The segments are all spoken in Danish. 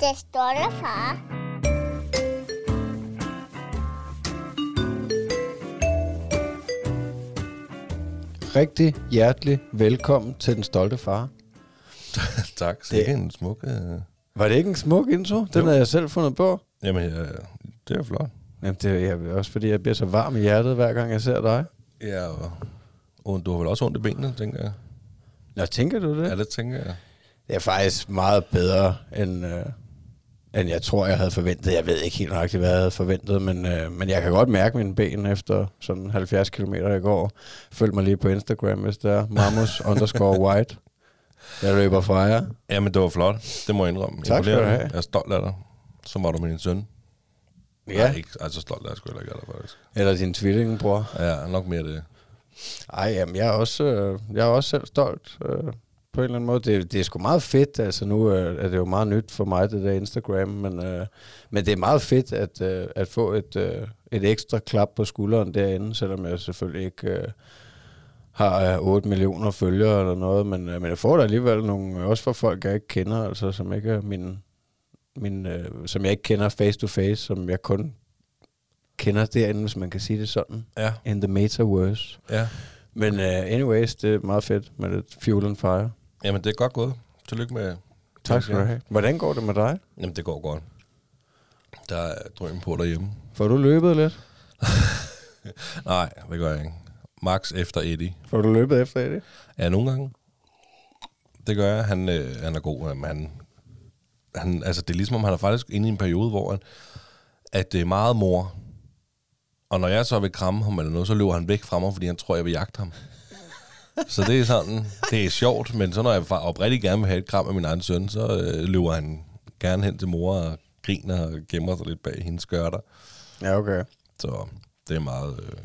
Det stolte far. Rigtig hjertelig velkommen til Den Stolte Far. tak. Så Det- er en smuk... Øh... Var det ikke en smuk intro? Den Jo. havde jeg selv fundet på. Jamen, ja, det er flot. Jamen, det er jeg, også fordi, jeg bliver så varm i hjertet, hver gang jeg ser dig. Ja, og, og du har vel også ondt i benene, tænker jeg. Nå, tænker du det? Ja, det tænker jeg. Det er faktisk meget bedre, end, øh, end jeg tror, jeg havde forventet. Jeg ved ikke helt nøjagtigt, hvad jeg havde forventet, men, øh, men jeg kan godt mærke mine ben efter sådan 70 km i går. Følg mig lige på Instagram, hvis det er mamus underscore white. Jeg løber fra jer. Jamen, det var flot. Det må jeg indrømme. Tak skal du have. Jeg er stolt af dig. Så var du med din søn. Ja, Nej, ikke, altså stolt af dig, skulle jeg ikke af dig, faktisk. eller din tvillingebror. Ja, nok mere det. Ej, jamen, jeg er også, øh, jeg er også selv stolt øh, på en eller anden måde. Det, det er sgu meget fedt. Altså, nu øh, er det jo meget nyt for mig, det der Instagram, men, øh, men det er meget fedt at, øh, at få et, øh, et ekstra klap på skulderen derinde, selvom jeg selvfølgelig ikke øh, har øh, 8 millioner følgere eller noget, men, øh, men jeg får da alligevel nogle, øh, også for folk, jeg ikke kender, altså som ikke er min, min øh, som jeg ikke kender face to face, som jeg kun kender derinde, hvis man kan sige det sådan, Ja, in the metaverse. ja. Men uh, anyways, det er meget fedt med lidt fuel and fire. Jamen, det er godt gået. Tillykke med... Tak skal du have. Hvordan går det med dig? Jamen, det går godt. Der er drøm på derhjemme. Får du løbet lidt? Nej, det gør jeg ikke. Max efter Eddie. Får du løbet efter det? Ja, nogle gange. Det gør jeg. Han, øh, han er god. Jamen, han, han, altså, det er ligesom, om han er faktisk inde i en periode, hvor han, at det er meget mor. Og når jeg så vil kramme ham eller noget, så løber han væk fra mig, fordi han tror, jeg vil jagte ham. Så det er sådan, det er sjovt, men så når jeg oprigtigt gerne vil have et kram af min egen søn, så øh, løber han gerne hen til mor og griner og gemmer sig lidt bag hendes skørter. Ja, okay. Så det er meget... Øh,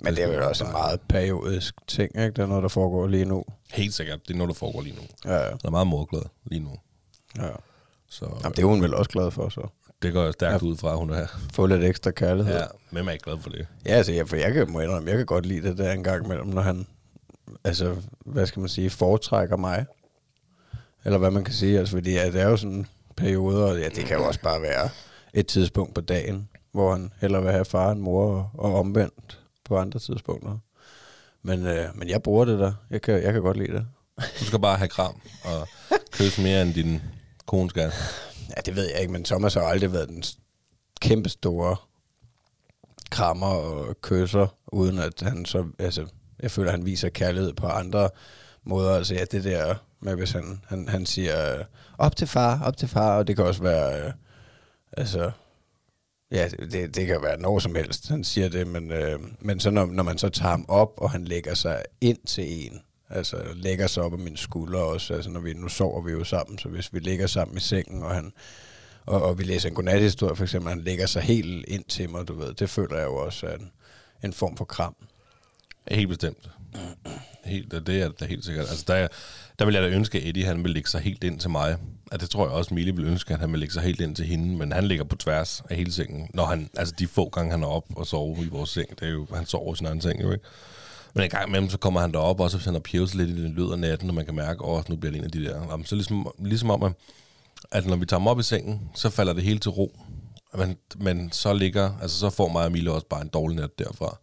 Men det er vel også en meget periodisk ting, ikke? Det er noget, der foregår lige nu. helt sikkert, det er noget, der foregår lige nu. Ja, ja. Han er meget morglad lige nu. ja. Så Jamen, det er hun vel også glad for, så. Det går stærkt ud fra, at hun er. Få lidt ekstra kærlighed. Ja, hvem er ikke glad for det? Ja, altså, jeg, for jeg kan, må indrømme, jeg kan godt lide det der en gang imellem, når han, altså, hvad skal man sige, foretrækker mig. Eller hvad man kan sige, altså, fordi ja, det er jo sådan perioder, og ja, det kan jo også bare være et tidspunkt på dagen, hvor han hellere vil have far end mor, og, og omvendt på andre tidspunkter. Men, øh, men jeg bruger det der. Jeg kan, jeg kan godt lide det. Du skal bare have kram og kysse mere end din kone skal. Ja, det ved jeg ikke, men Thomas har aldrig været den kæmpe store krammer og kysser, uden at han så, altså, jeg føler, at han viser kærlighed på andre måder. Altså, ja, det der med, hvis han, han, han siger, øh, op til far, op til far, og det kan også være, øh, altså, ja, det, det kan være noget som helst, han siger det, men, øh, men så når, når man så tager ham op, og han lægger sig ind til en, altså lægger sig op af mine skuldre også, altså når vi, nu sover vi jo sammen, så hvis vi ligger sammen i sengen, og han, og, og vi læser en godnathistorie for eksempel, han lægger sig helt ind til mig, du ved, det føler jeg jo også er en, en form for kram. Helt bestemt. Helt, det er da helt sikkert. Altså, der, der vil jeg da ønske, at Eddie han vil lægge sig helt ind til mig. At det tror jeg også, Mille vil ønske, at han vil lægge sig helt ind til hende. Men han ligger på tværs af hele sengen. Når han, altså de få gange, han er op og sover i vores seng, det er jo, han sover i sin egen seng jo ikke. Men en gang imellem, så kommer han derop, også hvis han har lidt i den lyd af natten, og man kan mærke, at nu bliver det en af de der. Jamen, så ligesom, ligesom om, at, at når vi tager ham op i sengen, så falder det hele til ro. Men, men så ligger, altså så får mig og Mille også bare en dårlig nat derfra.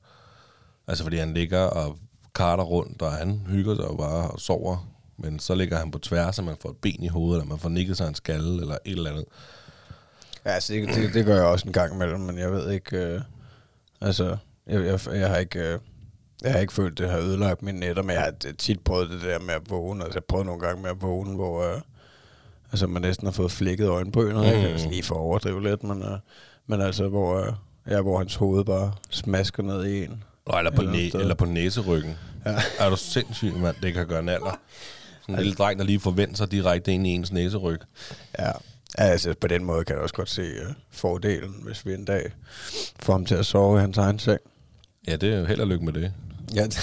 Altså fordi han ligger og karter rundt, og han hygger sig jo bare og sover. Men så ligger han på tværs, og man får et ben i hovedet, eller man får nikket sig en skalle, eller et eller andet. Ja, altså det, det, det gør jeg også en gang imellem, men jeg ved ikke, øh, altså, jeg, jeg, jeg har ikke... Øh, jeg har ikke følt, det har ødelagt mine nætter, men jeg har tit prøvet det der med at vågne. Altså, jeg prøvet nogle gange med at vågne, hvor øh, altså, man næsten har fået flækket øjenbryn. Mm. Ikke? Altså, lige for at overdrive lidt, men, øh, men altså, hvor, øh, ja, hvor hans hoved bare smasker ned i en. Nå, eller, på næ- eller på næseryggen. Ja. Er du sindssyg, mand? Det kan gøre naller. Sådan en lille dreng, der lige forventer sig direkte ind i ens næseryg. Ja, altså på den måde kan jeg også godt se uh, fordelen, hvis vi en dag får ham til at sove i hans egen seng. Ja, det er jo held og lykke med det. Ja,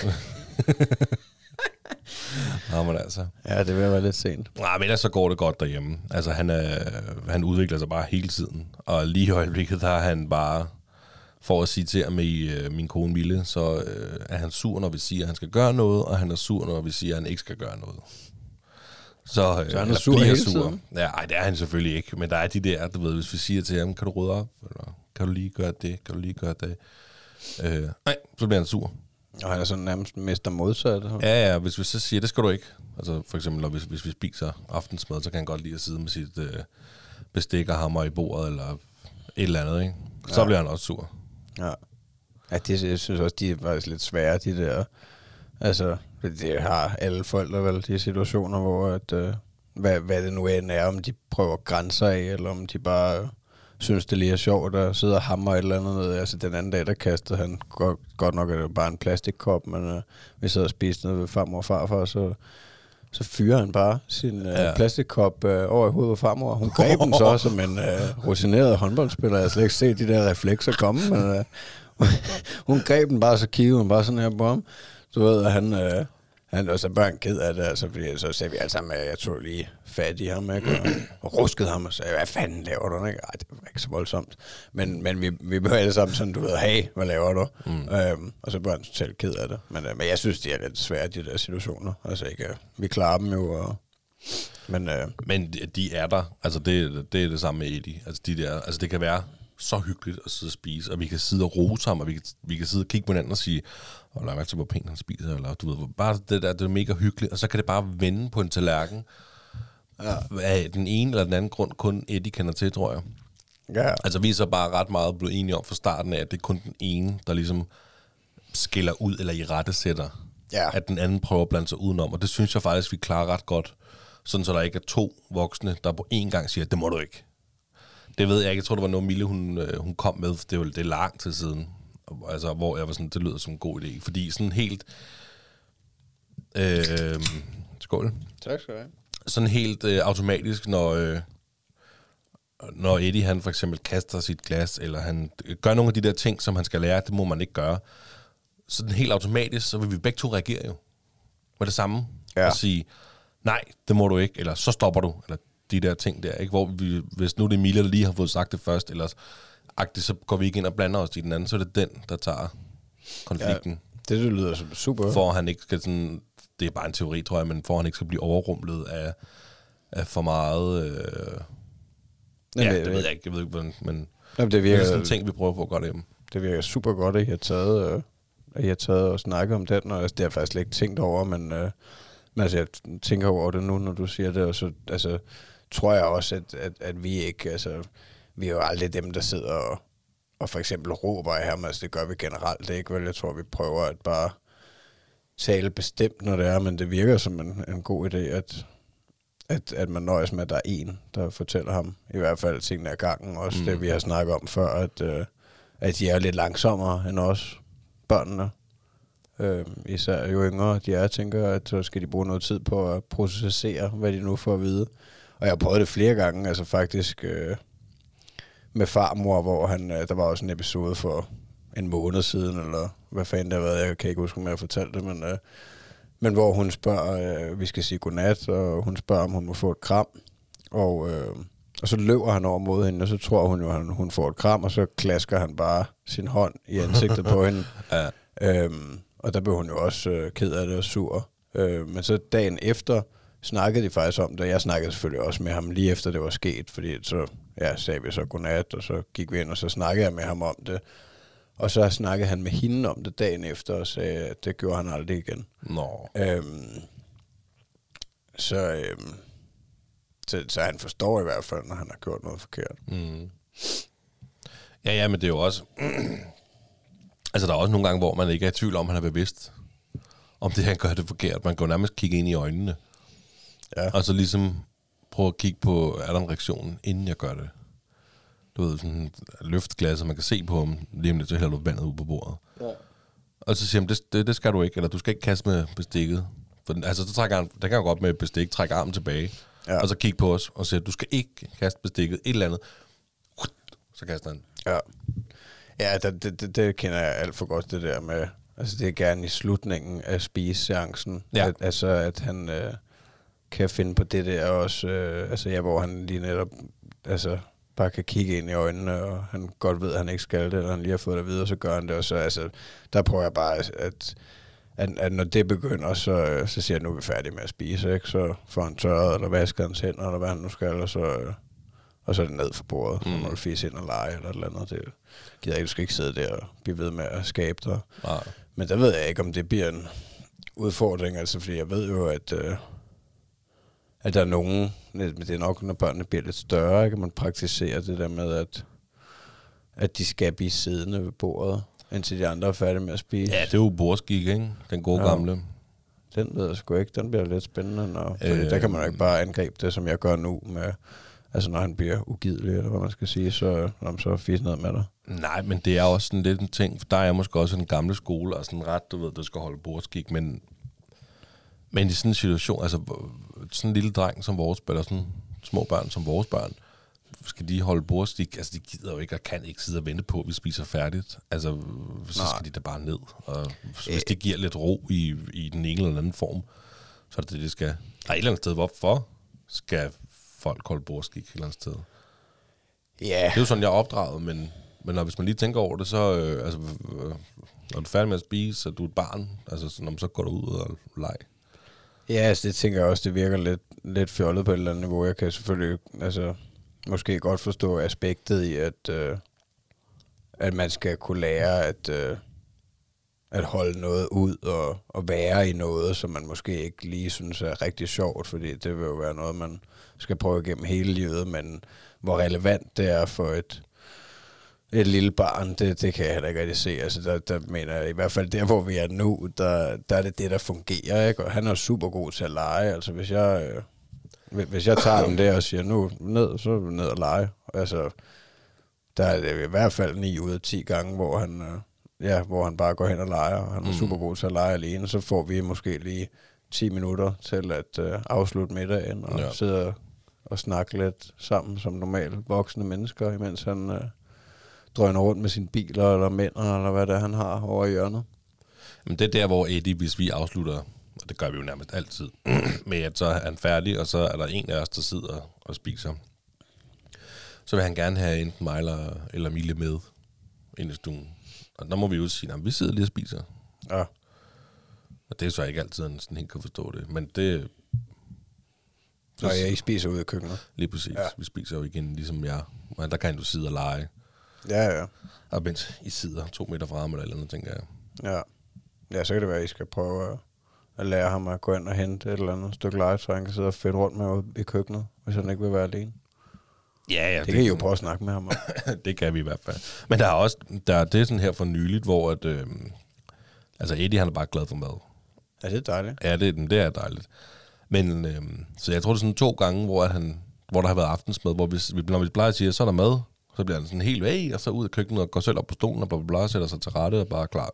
Nå, men altså. ja det vil være lidt sent. Nej, men ellers så går det godt derhjemme. Altså, han, er, han udvikler sig bare hele tiden. Og lige i øjeblikket, der er han bare, for at citere med øh, min kone Mille, så øh, er han sur, når vi siger, at han skal gøre noget, og han er sur, når vi siger, at han ikke skal gøre noget. Så, øh, Så han er sur hele sur. tiden? Ja, ej, det er han selvfølgelig ikke. Men der er de der, du ved, hvis vi siger til ham, kan du rydde op? Eller kan du lige gøre det? Kan du lige gøre det? Øh, nej, så bliver han sur. Og han er sådan nærmest mester modsat. Ja, ja, hvis vi så siger, det skal du ikke. Altså for eksempel, når vi, hvis vi spiser aftensmad, så kan han godt lide at sidde med sit øh, bestik og hammer i bordet, eller et eller andet, ikke? Så Ja. bliver han også sur. Ja. Ja, det, jeg synes også, de er faktisk lidt svære, de der... Altså, det har alle forældre vel, de situationer, hvor at, øh, hvad, hvad det nu end er, om de prøver grænser af, eller om de bare synes, det lige er sjovt at sidde og hammer et eller andet ned. Altså, den anden dag, der kastede han godt, godt nok, at det bare en plastikkop, men øh, vi sad og spiste noget ved farmor og farfar, så så fyrer han bare sin øh, Ja. plastikkop øh, over i hovedet på farmor. Hun greb den så som en øh, rutineret håndboldspiller. Jeg har slet ikke set de der reflekser komme, men øh, hun greb den bare, så kiggede hun bare sådan her på ham. Du ved, at han, øh, han og så børn ked af det, altså, fordi så sagde vi alle sammen, at jeg tog lige fat i ham, ikke? Og, og ruskede ham og sagde, hvad fanden laver du? Ikke? Ej, det var ikke så voldsomt. Men, men vi, vi blev alle sammen sådan, du ved, hey, hvad laver du? Mm. Øhm, og så børn totalt ked af det. Men, øh, men jeg synes, de er lidt svære, de der situationer. Altså ikke, øh, vi klarer dem jo, og, men øh, Men de- de er der. Altså, det, det er det samme med Eddie. Altså, de der, altså, det kan være så hyggeligt at sidde og spise, og vi kan sidde og rose ham, og vi kan, vi kan sidde og kigge på hinanden og sige, og lad mærke til, hvor pænt han spiser, eller du ved, bare det der, det er mega hyggeligt, og så kan det bare vende på en tallerken, ja. af den ene eller den anden grund, kun Eddie kender til, tror jeg. ja, Altså, vi er så bare ret meget blevet enige om fra starten af, at det er kun den ene, der ligesom skiller ud eller i rette sætter. Ja. At den anden prøver at blande sig udenom. Og det synes jeg faktisk, vi klarer ret godt. Sådan så der ikke er to voksne, der på én gang siger, det må du ikke. Det ved jeg ikke. Jeg tror, det var noget, Mille hun, øh, hun kom med. Det er, jo, det er lang tid siden. Altså, hvor jeg var sådan, det lyder som en god idé. Fordi sådan helt... Øh, skål tak skal du have. sådan helt øh, automatisk, når, øh, når Eddie han for eksempel kaster sit glas, eller han gør nogle af de der ting, som han skal lære, det må man ikke gøre. Sådan helt automatisk, så vil vi begge to reagere jo. Med det samme. Ja. Og sige, nej, det må du ikke, eller så stopper du, eller de der ting der, ikke? Hvor vi, hvis nu det er Emilie, der lige har fået sagt det først, eller agtigt, så går vi ikke ind og blander os i den anden, så er det den, der tager konflikten. Ja Det, det lyder som super. for han ikke skal sådan, det er bare en teori, tror jeg, men for han ikke skal blive overrumlet af, af for meget, øh, Men ja, det- det, ved jeg ikke, jeg ved ikke, hvordan, men Jamen, det det er virker, sådan en ting, vi prøver på at gøre det hjemme. det virker super godt, at I har taget, øh, at I har taget og snakket om den, og altså, det har jeg faktisk slet ikke tænkt over, men, øh, men altså, jeg tænker over det nu, når du siger det, og så altså, tror jeg også, at, at, at vi ikke, altså, vi er jo aldrig dem, der sidder og, og for eksempel råber af ham, altså det gør vi generelt ikke, vel? Jeg tror, vi prøver at bare tale bestemt, når det er, men det virker som en, en god idé, at, at, at man nøjes med, at der er en, der fortæller ham, i hvert fald tingene af gangen, også mm. det, vi har snakket om før, at, øh, at de er lidt langsommere end os, børnene. Øhm, især jo yngre de er, tænker, at så skal de bruge noget tid på at processere, hvad de nu får at vide. Og jeg har prøvet det flere gange, altså faktisk øh, med farmor, hvor han, øh, der var også en episode for en måned siden, eller hvad fanden det har været, jeg kan ikke huske, om jeg har fortalt det, men, øh, men hvor hun spørger, øh, vi skal sige godnat, og hun spørger, om hun må få et kram, og, øh, og så løber han over mod hende, og så tror hun jo, at hun får et kram, og så klasker han bare sin hånd i ansigtet på hende. Ja. Øhm, og der blev hun jo også øh, ked af det og sur. Øh, men så dagen efter snakkede de faktisk om det. Jeg snakkede selvfølgelig også med ham lige efter det var sket, fordi så ja, sagde vi så godnat, og så gik vi ind, og så snakkede jeg med ham om det. Og så snakkede han med hende om det dagen efter, og sagde, at det gjorde han aldrig igen. Nå. Øhm, så, øhm, så, så han forstår i hvert fald, når han har gjort noget forkert. Mm. Ja, ja, men det er jo også... altså, der er også nogle gange, hvor man ikke er i tvivl om, han er bevidst om det, han gør det forkert. Man jo nærmest kigge ind i øjnene. Ja. Og så ligesom prøve at kigge på, er der en reaktion, inden jeg gør det. Du ved, sådan løft glasset, man kan se på ham, lige om lidt, så hælder du vandet ud på bordet. Ja. Og så siger han, det, det, det, skal du ikke, eller du skal ikke kaste med bestikket. For, den- altså, så trækker han, der kan jo godt med bestik, trække armen tilbage, Ja. ja. og så kigge på os, og siger, du skal ikke kaste bestikket, et eller andet. Så kaster han. Ja, ja det, det, det, det kender jeg alt for godt, det der med, altså det er gerne i slutningen af spiseseancen, Ja. at, altså at han øh, kan finde på det der også, øh, altså ja, hvor han lige netop, altså bare kan kigge ind i øjnene, og han godt ved, at han ikke skal det, eller han lige har fået det videre, så gør han det, og så altså, der prøver jeg bare, at, at, at når det begynder, så, øh, så siger jeg, nu er vi færdige med at spise, ikke? Så får han tørret, eller vasket hans hænder, eller hvad han nu skal, og så, øh, og så er det ned for bordet, mm. så må du fise ind og lege, eller et eller andet. Det gider jeg ikke, du skal ikke sidde der og blive ved med at skabe dig. Nej. Men der ved jeg ikke, om det bliver en udfordring, altså, fordi jeg ved jo, at, øh, at der er nogen, men det er nok, når børnene bliver lidt større, ikke? man praktiserer det der med, at, at de skal blive siddende ved bordet, indtil de andre er færdige med at spise. Ja, det er jo borskik, ikke? Den gode Ja. gamle. Den ved jeg sgu ikke. Den bliver lidt spændende. Når, øh, der kan man jo ikke bare angribe det, som jeg gør nu, med, altså når han bliver ugidelig, eller hvad man skal sige, så, når man så fisk ned med dig. Nej, men det er også sådan lidt en ting, for der er måske også en gamle skole, og sådan ret, du ved, du skal holde bordskik, men, men i sådan en situation, altså sådan en lille dreng som vores, eller sådan små børn som vores børn, skal de holde bordskik, altså de gider jo ikke og kan ikke sidde og vente på, at vi spiser færdigt. Altså, så Nej. skal de da bare ned. Og hvis det giver lidt ro i, i den ene eller anden form, så er det det, det skal. Er et eller andet sted, hvorfor skal folk holde bordskik et eller andet sted? Ja, Det er jo sådan, jeg er opdraget, men, men når, hvis man lige tænker over det, så øh, altså, øh, når du er færdig med at spise, så er du et barn, altså, så, når man så går du ud og leg ja altså, det tænker jeg også, det virker lidt, lidt fjollet på et eller andet niveau. Jeg kan selvfølgelig altså, måske godt forstå aspektet i, at, øh, at man skal kunne lære at, øh, at holde noget ud og, og være i noget, som man måske ikke lige synes er rigtig sjovt, fordi det vil jo være noget, man skal prøve igennem hele livet, men hvor relevant det er for et, et lille barn, det, det kan jeg heller ikke rigtig se. Altså, der, der mener jeg, i hvert fald der, hvor vi er nu, der, der er det det, der fungerer, ikke? Og han er super god til at lege. Altså, hvis jeg, øh, hvis- jeg tager den der og siger, nu ned, så ned og lege. Altså, der er det i hvert fald 9 ud af 10 gange, hvor han, øh, ja, hvor han bare går hen og leger, og han er Mm. super god til at lege alene. Så får vi måske lige 10 minutter til at øh, afslutte middagen og ja. sidde og, og snakke lidt sammen som normale voksne mennesker, imens han øh, drøner rundt med sine biler eller mænder, eller hvad det er, han har over i hjørnet. Men det er der, hvor Eddie, hvis vi afslutter, og det gør vi jo nærmest altid, med at så er han færdig, og så er der en af os, der sidder og spiser. Så vil han gerne have enten mig eller, eller Mille med ind i stuen. Og der må vi jo sige, at vi sidder lige og spiser. Ja. Og det er så ikke altid, at han sådan helt kan forstå det. Men det, Og jeg I spiser ude i køkkenet. Lige præcis. Ja. Ja. Vi spiser jo igen, ligesom jeg. Men der kan du sidde og lege. Ja, ja. Og mens I sidder to meter fra ham eller et eller andet, tænker jeg. Ja. Ja, så kan det være, at I skal prøve at, at lære ham at gå ind og hente et eller andet stykke legetøj, han kan sidde og fedte rundt med i køkkenet, hvis han ikke vil være alene. Ja, ja. Det kan I jo prøve at snakke med ham om. det kan vi i hvert fald. Men der er også, der, det er sådan her for nyligt, hvor at, øh, altså Eddie, han er bare glad for mad. Ja, det er dejligt. Ja, det, det er dejligt. Men, øh, så jeg tror, det er sådan to gange, hvor, han, hvor der har været aftensmad, hvor vi, vi- når vi plejer at sige, så er der mad, så bliver han sådan helt væg, og så ud af køkkenet og går selv op på stolen og bla, bla, bla, sætter sig til rette og bare er klar.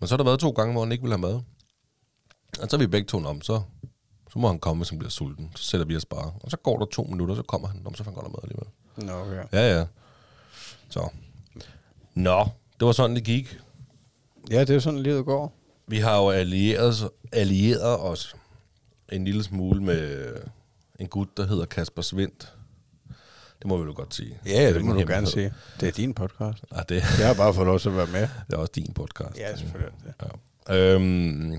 Men så har der været to gange, hvor han ikke vil have mad. Og så er vi begge to om, så, så må han komme, hvis han bliver sulten. Så sætter vi os bare. Og så går der to minutter, så kommer han, om så får han godt mad alligevel. Nå, okay. Ja, ja. Så. Nå, det var sådan, det gik. Ja, det er sådan, livet går. Vi har jo allieret, allieret os en lille smule med en gut, der hedder Kasper Svendt. Det må vi jo godt sige. Ja, det jo må du gerne sige. Det er din podcast. Ah, det, Jeg har bare fået lov til at være med. det er også din podcast. Ja, selvfølgelig. det. Ja. Øhm,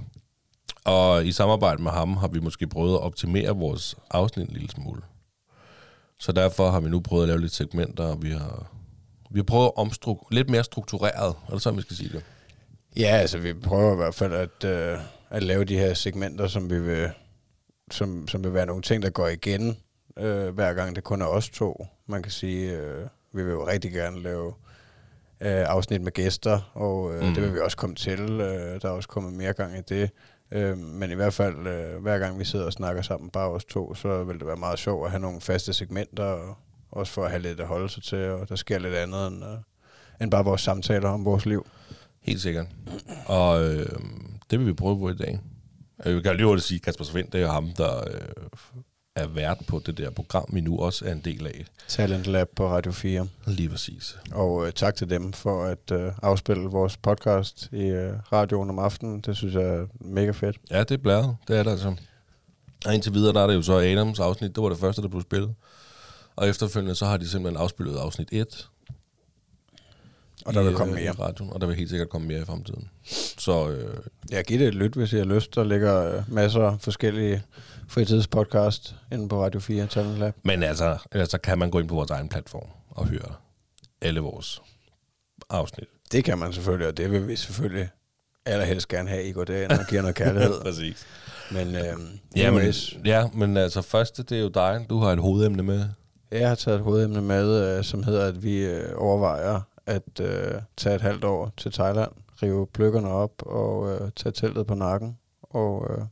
og i samarbejde med ham har vi måske prøvet at optimere vores afsnit en lille smule. Så derfor har vi nu prøvet at lave lidt segmenter, og vi har, vi har prøvet at omstru- lidt mere struktureret, er det sådan, vi skal sige det? Ja, altså vi prøver i hvert fald at, øh, at lave de her segmenter, som vi vil, som, som vil være nogle ting, der går igen, øh, hver gang det kun er os to. Man kan sige, øh, vi vil jo rigtig gerne lave øh, afsnit med gæster, og øh, Mm. det vil vi også komme til. Øh, der er også kommet mere gang i det. Øh, men i hvert fald, øh, hver gang vi sidder og snakker sammen, bare os to, så vil det være meget sjovt at have nogle faste segmenter, og også for at have lidt at holde sig til, og der sker lidt andet end, øh, end bare vores samtaler om vores liv. Helt sikkert. Og øh, det vil vi prøve på i dag. Øh, Vi kan jo lige hurtigt sige, at Kasper Svendt, det er ham, der øh, er vært på det der program, vi nu også er en del af. Talent Lab på Radio 4. Lige præcis. Og øh, tak til dem for at øh, afspille vores podcast i øh, radioen om aftenen. Det synes jeg er mega fedt. Ja, det er blæret. Det er det altså. Og indtil videre, der er det jo så Adams afsnit. Det var det første, der blev spillet. Og efterfølgende, så har de simpelthen afspillet afsnit 1. Og der i, vil komme øh, i mere. radioen, og der vil helt sikkert komme mere i fremtiden. Så øh, Ja, giv det et lyt, hvis I har lyst. Der ligger øh, masser af forskellige fritidspodcast inde på Radio 4 Talent Lab. Men altså, ellers så kan man gå ind på vores egen platform og høre alle vores afsnit. Det kan man selvfølgelig, og det vil vi selvfølgelig allerhelst gerne have, I går derind og giver noget kærlighed. Præcis. Men øh, Ja men, ja, men altså første, det er jo dig. Du har et hovedemne med. jeg har taget et hovedemne med, øh, som hedder, at vi øh, overvejer at øh, tage et halvt år til Thailand, rive pløkkerne op og øh, tage teltet på nakken. Og øh,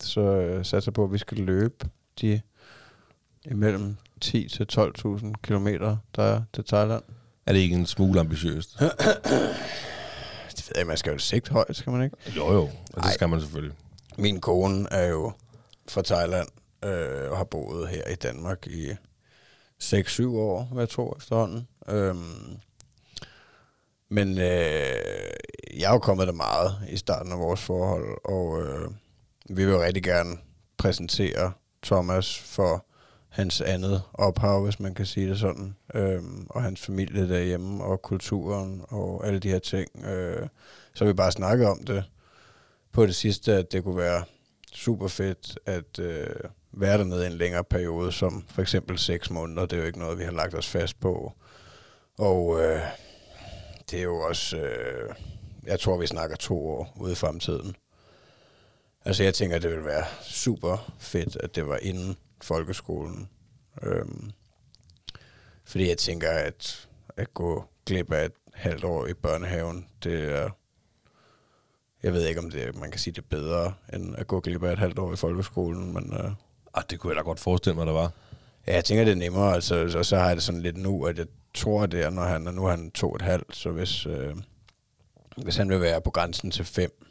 så øh, satser på, at vi skal løbe de imellem 10 til 12.000 kilometer, der er til Thailand. Er det ikke en smule ambitiøst? Det ved jeg, man skal jo sigte højt, skal man ikke? jo jo, og det Ej. skal man selvfølgelig. Min kone er jo fra Thailand øh, og har boet her i Danmark i 6-7 år, hvad jeg tror efterhånden. Øhm, men øh, jeg er jo kommet der meget i starten af vores forhold, og øh, vi vil jo rigtig gerne præsentere Thomas for hans andet ophav, hvis man kan sige det sådan, øhm, og hans familie derhjemme, og kulturen, og alle de her ting. Øh, så vi bare snakket om det på det sidste, at det kunne være super fedt at øh, være dernede en længere periode, som for eksempel seks måneder. Det er jo ikke noget, vi har lagt os fast på. Og øh, det er jo også, øh, jeg tror, vi snakker to år ude i fremtiden. Altså jeg tænker, det ville være super fedt, at det var inden folkeskolen. Øhm, fordi jeg tænker, at at gå glip af et halvt år i børnehaven, det er jeg ved ikke, om det, man kan sige, det bedre, end at gå glip af et halvt år i folkeskolen, men øh, Ah, det kunne jeg da godt forestille mig, der var. ja, jeg tænker, det er nemmere, altså, og så har jeg det sådan lidt nu, at jeg tror, det er, når han, nu er han to og et halvt, så hvis, øh, hvis han vil være på grænsen til fem,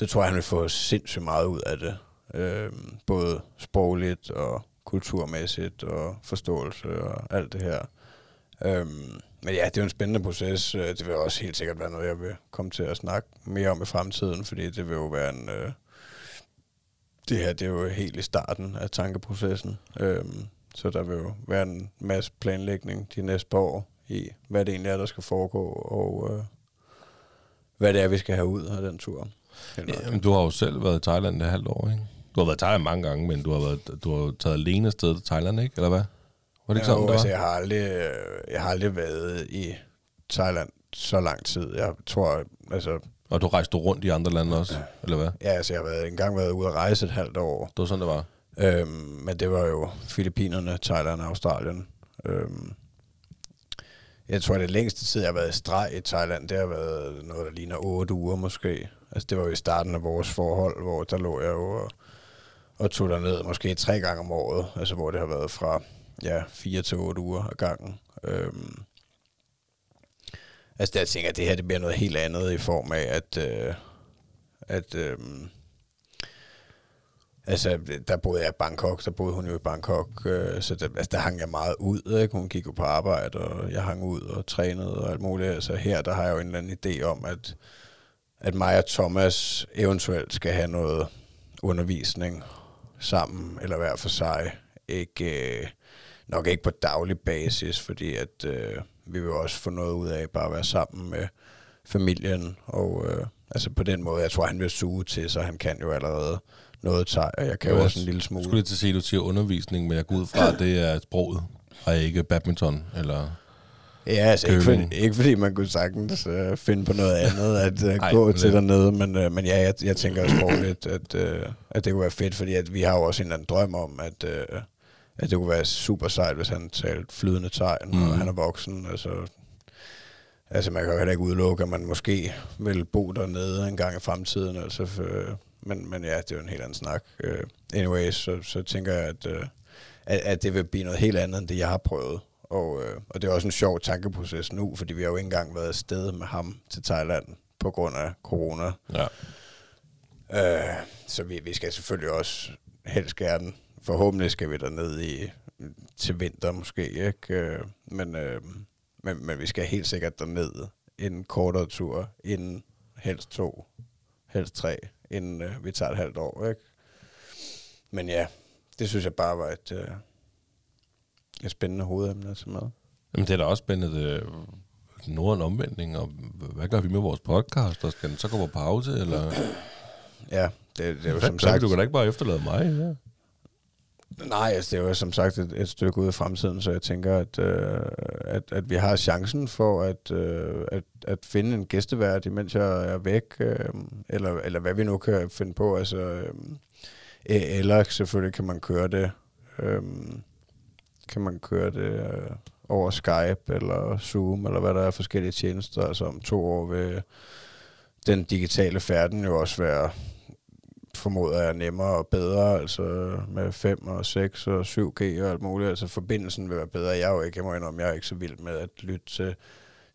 så tror jeg, han vil få sindssygt meget ud af det. Øh, både sprogligt og kulturmæssigt og forståelse og alt det her. Øh, men ja, det er jo en spændende proces. Øh, det vil også helt sikkert være noget, jeg vil komme til at snakke mere om i fremtiden, fordi det vil jo være en... Øh, det her, det er jo helt i starten af tankeprocessen. Øh, så der vil jo være en masse planlægning de næste par år i, hvad det egentlig er, der skal foregå, og øh, hvad det er, vi skal have ud af den tur. Jamen, du har jo selv været i Thailand det halvt år, ikke? Du har været i Thailand mange gange, men du har, været, du har taget alene afsted til Thailand, ikke? Eller hvad? Var det ikke sådan, jo, altså, jeg har, aldrig, øh, jeg har aldrig været i Thailand så lang tid. Jeg tror, altså, Og du rejste rundt i andre lande også, eller hvad? ja, altså, jeg har været, engang været ude at rejse et halvt år. Det var sådan, det var. Øhm, men det var jo Filippinerne, Thailand og Australien. Øhm, jeg tror, det længste tid, jeg har været i streg i Thailand, det har været noget, der ligner otte uger måske. Altså, det var jo i starten af vores forhold, hvor der lå jeg jo og, og tog derned måske tre gange om året. Altså, hvor det har været fra ja, fire til otte uger ad gangen. Øhm, altså, der tænker jeg, at det her det bliver noget helt andet i form af, at, øh, at øh, Altså, der boede jeg i Bangkok, der boede hun jo i Bangkok, øh, så der, altså, der hang jeg meget ud, ikke? Hun gik jo på arbejde, og jeg hang ud og trænede og alt muligt. Altså her, der har jeg jo en eller anden idé om, at, at mig og Thomas eventuelt skal have noget undervisning sammen, eller hver for sig. Ikke, øh, nok ikke på daglig basis, fordi at øh, vi vil også få noget ud af bare at være sammen med familien, og øh, altså på den måde, jeg tror, han vil suge til, så han kan jo allerede noget thai, og jeg kan jo Jeg også en lille smule. skulle lige til at sige, at du siger undervisning, men jeg går ud fra, at det er sproget, og ikke badminton, eller... Ja, altså ikke, for, ikke fordi man kunne sagtens uh, finde på noget andet at uh, Ej, gå til det- dernede, men, uh, men ja, jeg, jeg tænker også sprogligt, at, uh, at det kunne være fedt, fordi at vi har jo også en eller anden drøm om, at, uh, at det kunne være super sejt, hvis han talte flydende tegn, mm. Og han er voksen. Altså, altså man kan jo heller ikke udelukke, at man måske vil bo dernede en gang i fremtiden, altså, for, men, men ja, det er jo en helt anden snak. Uh, anyways, så, så tænker jeg, at, uh, at, at det vil blive noget helt andet, end det jeg har prøvet. Og, øh, og det er også en sjov tankeproces nu, fordi vi har jo ikke engang været afsted med ham til Thailand på grund af corona. Ja. Øh, så vi, vi skal selvfølgelig også helst gerne, forhåbentlig skal vi derned i, til vinter måske, ikke? Øh, men, øh, men, men vi skal helt sikkert derned en kortere tur, inden helst to, helst tre, inden øh, vi tager et halvt år, ikke? Men ja, det synes jeg bare var et, øh, et spændende hovedemne at tage med. Jamen, det er da også spændende. Det, nu er en omvending, og hvad gør vi med vores podcast? Og skal den så gå på pause, eller... Ja, det, det er jo som sagt... Du kan da ikke bare efterlade mig, ja. Nej, altså, det er jo som sagt et, et stykke ude i fremtiden, så jeg tænker, at, øh, at, at vi har chancen for at, øh, at, at finde en gæstevært, imens jeg er væk, øh, eller, eller hvad vi nu kan finde på. Altså, øh, eller selvfølgelig kan man køre det, øh, kan man køre det øh, over Skype eller Zoom, eller hvad der er forskellige tjenester. Altså om to år vil den digitale færden jo også være formoder jeg nemmere og bedre, altså med 5 og 6 og 7G og alt muligt. Altså forbindelsen vil være bedre. Jeg er jo ikke, jeg må indrømme, jeg er ikke så vild med at lytte til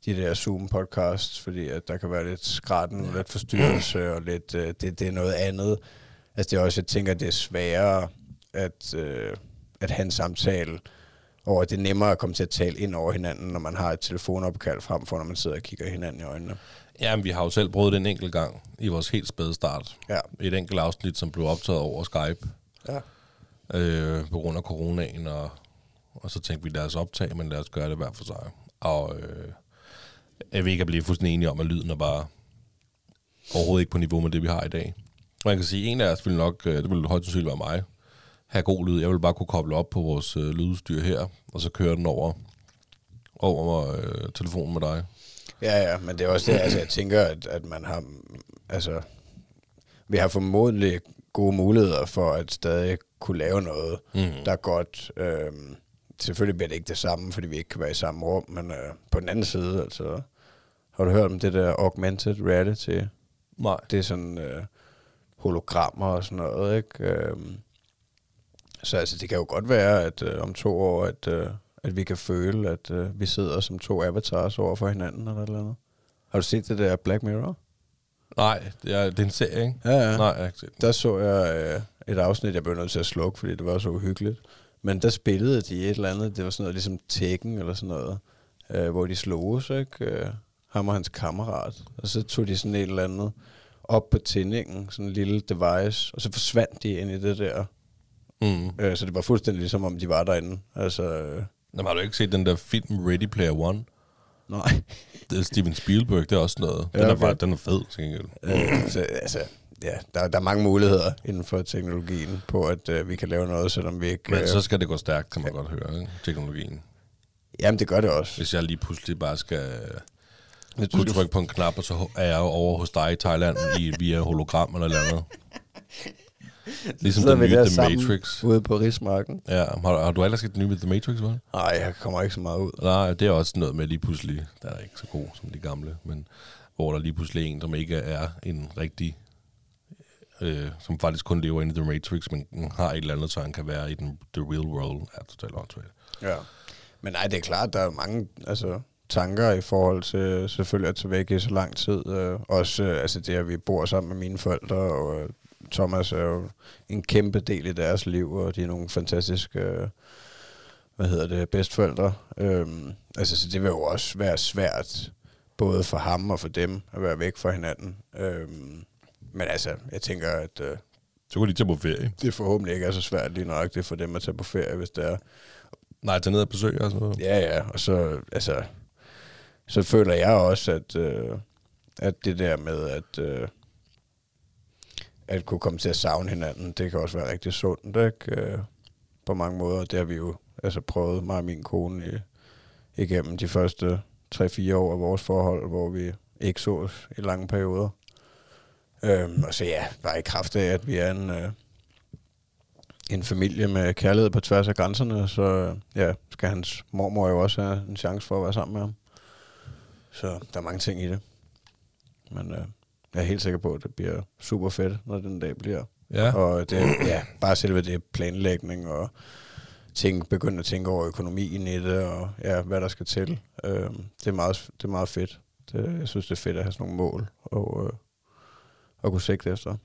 de der Zoom-podcasts, fordi at der kan være lidt skratten, ja. lidt forstyrrelse og lidt, øh, det, det er noget andet. Altså det er også, jeg tænker, det er sværere at, øh, at have en samtale, og det er nemmere at komme til at tale ind over hinanden, når man har et telefonopkald frem for, når man sidder og kigger hinanden i øjnene. Jamen, vi har jo selv prøvet det en enkelt gang i vores helt spæde start. Ja. Et enkelt afsnit, som blev optaget over Skype Ja. øh, på grund af coronaen, og, og så tænkte vi, lad os optage, men lad os gøre det hver for sig. Og øh, jeg vil ikke blive fuldstændig enige om, at lyden er bare overhovedet ikke på niveau med det, vi har i dag. Man kan sige, at en af os vil nok, øh, det vil højst sandsynligt være mig, have god lyd. Jeg vil bare kunne koble op på vores øh, lydudstyr her, og så køre den over, over øh, telefonen med dig. Ja, ja, men det er også det, altså jeg tænker, at, at man har, altså, vi har formodentlig gode muligheder for at stadig kunne lave noget, Mm. der er godt. Øhm, selvfølgelig bliver det ikke det samme, fordi vi ikke kan være i samme rum, men øh, på den anden side, altså, har du hørt om det der augmented reality? Nej. Det er sådan øh, hologrammer og sådan noget, ikke? Øhm, så altså, det kan jo godt være, at øh, om to år, at, øh, at vi kan føle, at øh, vi sidder som to avatars over for hinanden eller et eller andet. Har du set det der Black Mirror? Nej, det er, det er en serie, ikke? Ja, ja. Nej, jeg har ikke set den. Der så jeg øh, et afsnit, jeg blev nødt til at slukke, fordi det var så uhyggeligt. Men der spillede de et eller andet, det var sådan noget ligesom Tekken eller sådan noget, øh, hvor de sloges, ikke? Øh, ham og hans kammerat. Og så tog de sådan et eller andet op på tændingen, sådan en lille device, og så forsvandt de ind i det der. Mm. Øh, så det var fuldstændig ligesom om de var derinde. Altså, øh, Jamen, har du ikke set den der film Ready Player One? nej. Det er Steven Spielberg, det er også noget. Den, Ja, er, okay. bare, den er fed, til gengæld. øh, så, altså, ja, der, der er mange muligheder inden for teknologien på, at øh, vi kan lave noget, selvom vi ikke... Men øh, så skal det gå stærkt, kan man godt høre, ikke? teknologien. Jamen, det gør det også. Hvis jeg lige pludselig bare skal du kunne trykke på en knap, og så er jeg over hos dig i Thailand i, via hologram eller noget andet. Ligesom den nye The sammen Matrix. ude på Rigsmarken. Ja, har, har du ellers set den nye The Matrix, vel? Nej, jeg kommer ikke så meget ud. Nej, det er også noget med lige pludselig, der er ikke så god som de gamle, men hvor der lige pludselig er en, som ikke er en rigtig, øh, som faktisk kun lever inde i The Matrix, men har et eller andet, så han kan være i den, the real world, er totalt åndssvagt. Ja. Men nej, det er klart, der er mange altså, tanker i forhold til selvfølgelig at tage væk i så lang tid. Øh, også øh, altså det, at vi bor sammen med mine forældre, og øh, Thomas er jo en kæmpe del i deres liv, og de er nogle fantastiske, øh, hvad hedder det, bedstforældre. Øhm, altså, så det vil jo også være svært, både for ham og for dem, at være væk fra hinanden. Øhm, men altså, jeg tænker, at øh, Så kunne de tage på ferie. det forhåbentlig ikke er så svært lige nok det for dem at tage på ferie, hvis det er. Nej, tage ned og besøge og sådan noget. Ja, ja, og så, altså, så føler jeg også, at, øh, at det der med at, øh, at kunne komme til at savne hinanden, det kan også være rigtig sundt, ikke? Øh, på mange måder. Det har vi jo altså prøvet, mig og min kone, i, igennem de første 3-4 år af vores forhold, hvor vi ikke så os i lange perioder. Øhm, og så ja, bare i kraft af, at vi er en, øh, en familie med kærlighed på tværs af grænserne, så øh, ja, skal hans mormor jo også have en chance for at være sammen med ham. Så der er mange ting i det. Men øh, jeg er helt sikker på, at det bliver super fedt, når den dag bliver. Ja. Og det, ja, bare selve det planlægning og tænke, begynde at tænke over økonomien i det, og ja, hvad der skal til. Øh, det, er meget, det er meget fedt. Det, jeg synes, det er fedt at have sådan nogle mål og, øh, og kunne sigte efter.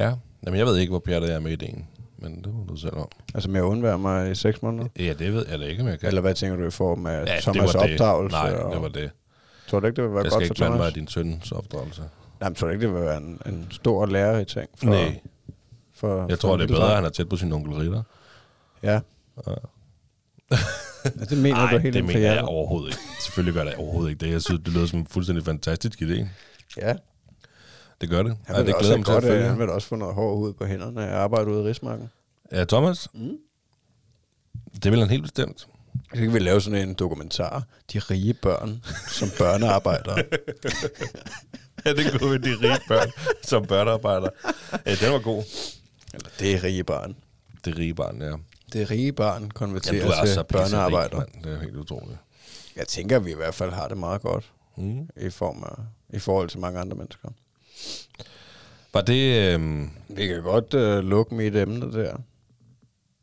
Ja. Jamen, jeg ved ikke, hvor Pjerde er med ideen, men det må du selv om. Altså med at undvære mig i seks måneder? Ja, det ved jeg da ikke, om jeg kan. Eller hvad tænker du i form af ja, Thomas' opdragelse? Nej, og, det var det. Tror du ikke, det vil være Jeg godt skal for ikke blande mig Thomas? din søns opdragelse. Nej, men tror du ikke, det vil være en, en stor lærerig ting? For, Nej, For, jeg for tror, det er bedre, at han er tæt på sin onkel Ritter. Ja. Ja. Ja, det mener Nej, du helt det mener jeg overhovedet ikke. Selvfølgelig gør det overhovedet ikke det. Jeg synes, det lyder som en fuldstændig fantastisk idé. Ja, Det gør det. han vil, det glæder mig til at følge. han vil også få noget hår ud på hænderne at arbejde ude i Rigsmarken. Ja, Thomas? Mm. Det vil han helt bestemt. Så kan vi lave sådan en dokumentar. De rige børn som børnearbejdere. Ja, det kunne være de rige børn som børnearbejder. Ja, den var god. Eller det er rige børn. Det rige barn, ja. Det er rige børn konverterer er så til børnearbejdere. Det er helt utroligt. Jeg tænker, at vi i hvert fald har det meget godt Mm. i, form af, i forhold til mange andre mennesker. Var det... Øhm, Vi kan godt uh, lukke mit emne der.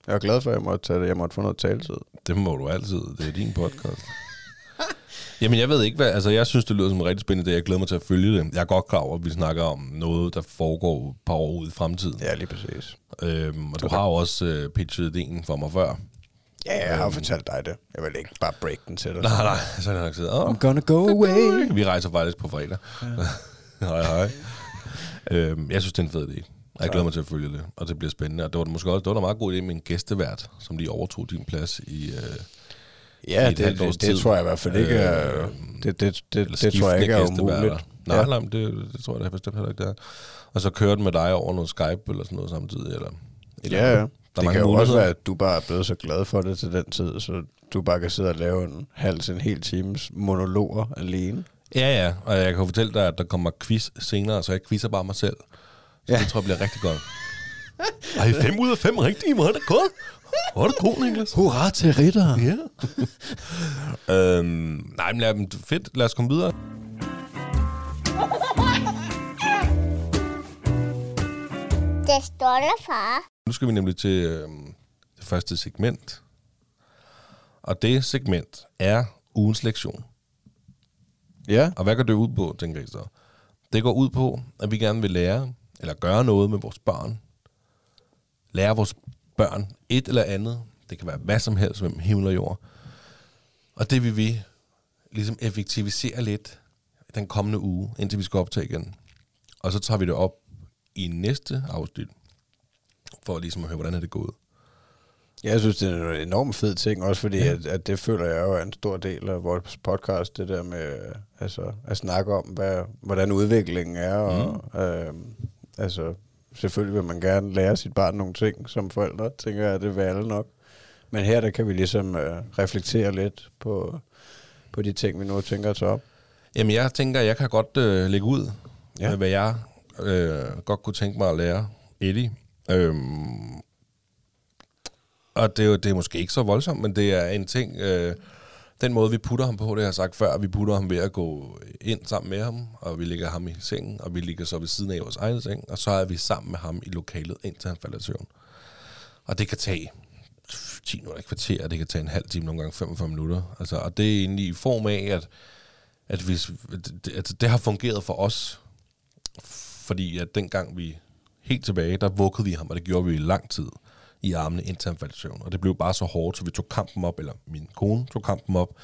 Jeg er glad for, at jeg måtte, tage det. Jeg måtte få noget taletid. det må du altid. Det er din podcast. Jamen, jeg ved ikke, hvad... Altså, jeg synes, det lyder som en rigtig spændende idé. Jeg glæder mig til at følge det. Jeg er godt klar over, at vi snakker om noget, der foregår et par år ud i fremtiden. Ja, lige præcis. Øhm, og du har jo også øh, pitchet ideen for mig før. Ja, jeg har fortalt dig det. Jeg vil ikke bare break den til dig. Nej, nej. Så har jeg nok sagt, oh, I'm gonna go away. Vi rejser faktisk på fredag. hej, hej. Øhm, jeg synes, det er en fed idé. Og Jeg glæder mig til at følge det, og det bliver spændende. Og det var måske også det var da meget god idé med en gæstevært, som lige overtog din plads i... Øh, Ja, i et det, det, det, tid. tror jeg i hvert fald ikke er... Øh, Det, det, det, det tror jeg ikke er umuligt. Nej, Ja. nej, det, det tror jeg da bestemt heller ikke, det er. Og så kørte den med dig over noget Skype eller sådan noget samtidig, eller... eller Ja, ja. Der er det kan jo også være, at du bare er blevet så glad for det til den tid, så du bare kan sidde og lave en halv til en hel times monologer alene. Ja, ja, og jeg kan fortælle dig, at der kommer quiz senere, så jeg quizzer bare mig selv. Så Ja. det tror jeg bliver rigtig godt. Ej, fem ud af fem rigtige, hvor er det godt. Hvor er det god, Niklas. Hurra til ritter! Ja. øhm, nej, men lad, fedt. Lad os komme videre. Det stolte far. Nu skal vi nemlig til øhm, det første segment. Og det segment er ugens lektion. Ja, Og hvad går det ud på, tænker jeg så? Det går ud på, at vi gerne vil lære, eller gøre noget med vores børn. Lære vores børn et eller andet. Det kan være hvad som helst mellem himmel og jord. Og det vil vi ligesom effektivisere lidt den kommende uge, indtil vi skal optage igen. Og så tager vi det op i næste afsnit, for ligesom at høre, hvordan er det gået. jeg synes, det er en enormt fed ting, også fordi, ja. at, at det føler jeg jo er en stor del af vores podcast, det der med altså, at snakke om, hvad, hvordan udviklingen er, og Mm. øh, altså, selvfølgelig vil man gerne lære sit barn nogle ting som forældre, tænker jeg, det vil alle nok. Men her, der kan vi ligesom øh, reflektere lidt på, på de ting, vi nu tænker os op. Jamen, jeg tænker, jeg kan godt øh, lægge ud Ja. med, hvad jeg øh, godt kunne tænke mig at lære Eddie. Øhm, og det er, jo, det er måske ikke så voldsomt, men det er en ting... Øh, den måde, vi putter ham på, det har jeg sagt før, vi putter ham ved at gå ind sammen med ham, og vi ligger ham i sengen, og vi ligger så ved siden af vores egen seng, og så er vi sammen med ham i lokalet, indtil han falder i søvn. Og det kan tage 10 minutter, et kvarter, det kan tage en halv time, nogle gange 45 minutter. Altså, og det er egentlig i form af, at at hvis, at altså det har fungeret for os, fordi at dengang vi helt tilbage, der vuggede vi ham, og det gjorde vi i lang tid i armene, indtil han faldt i søvn. Og det blev bare så hårdt, så vi tog kampen op, eller min kone tog kampen op,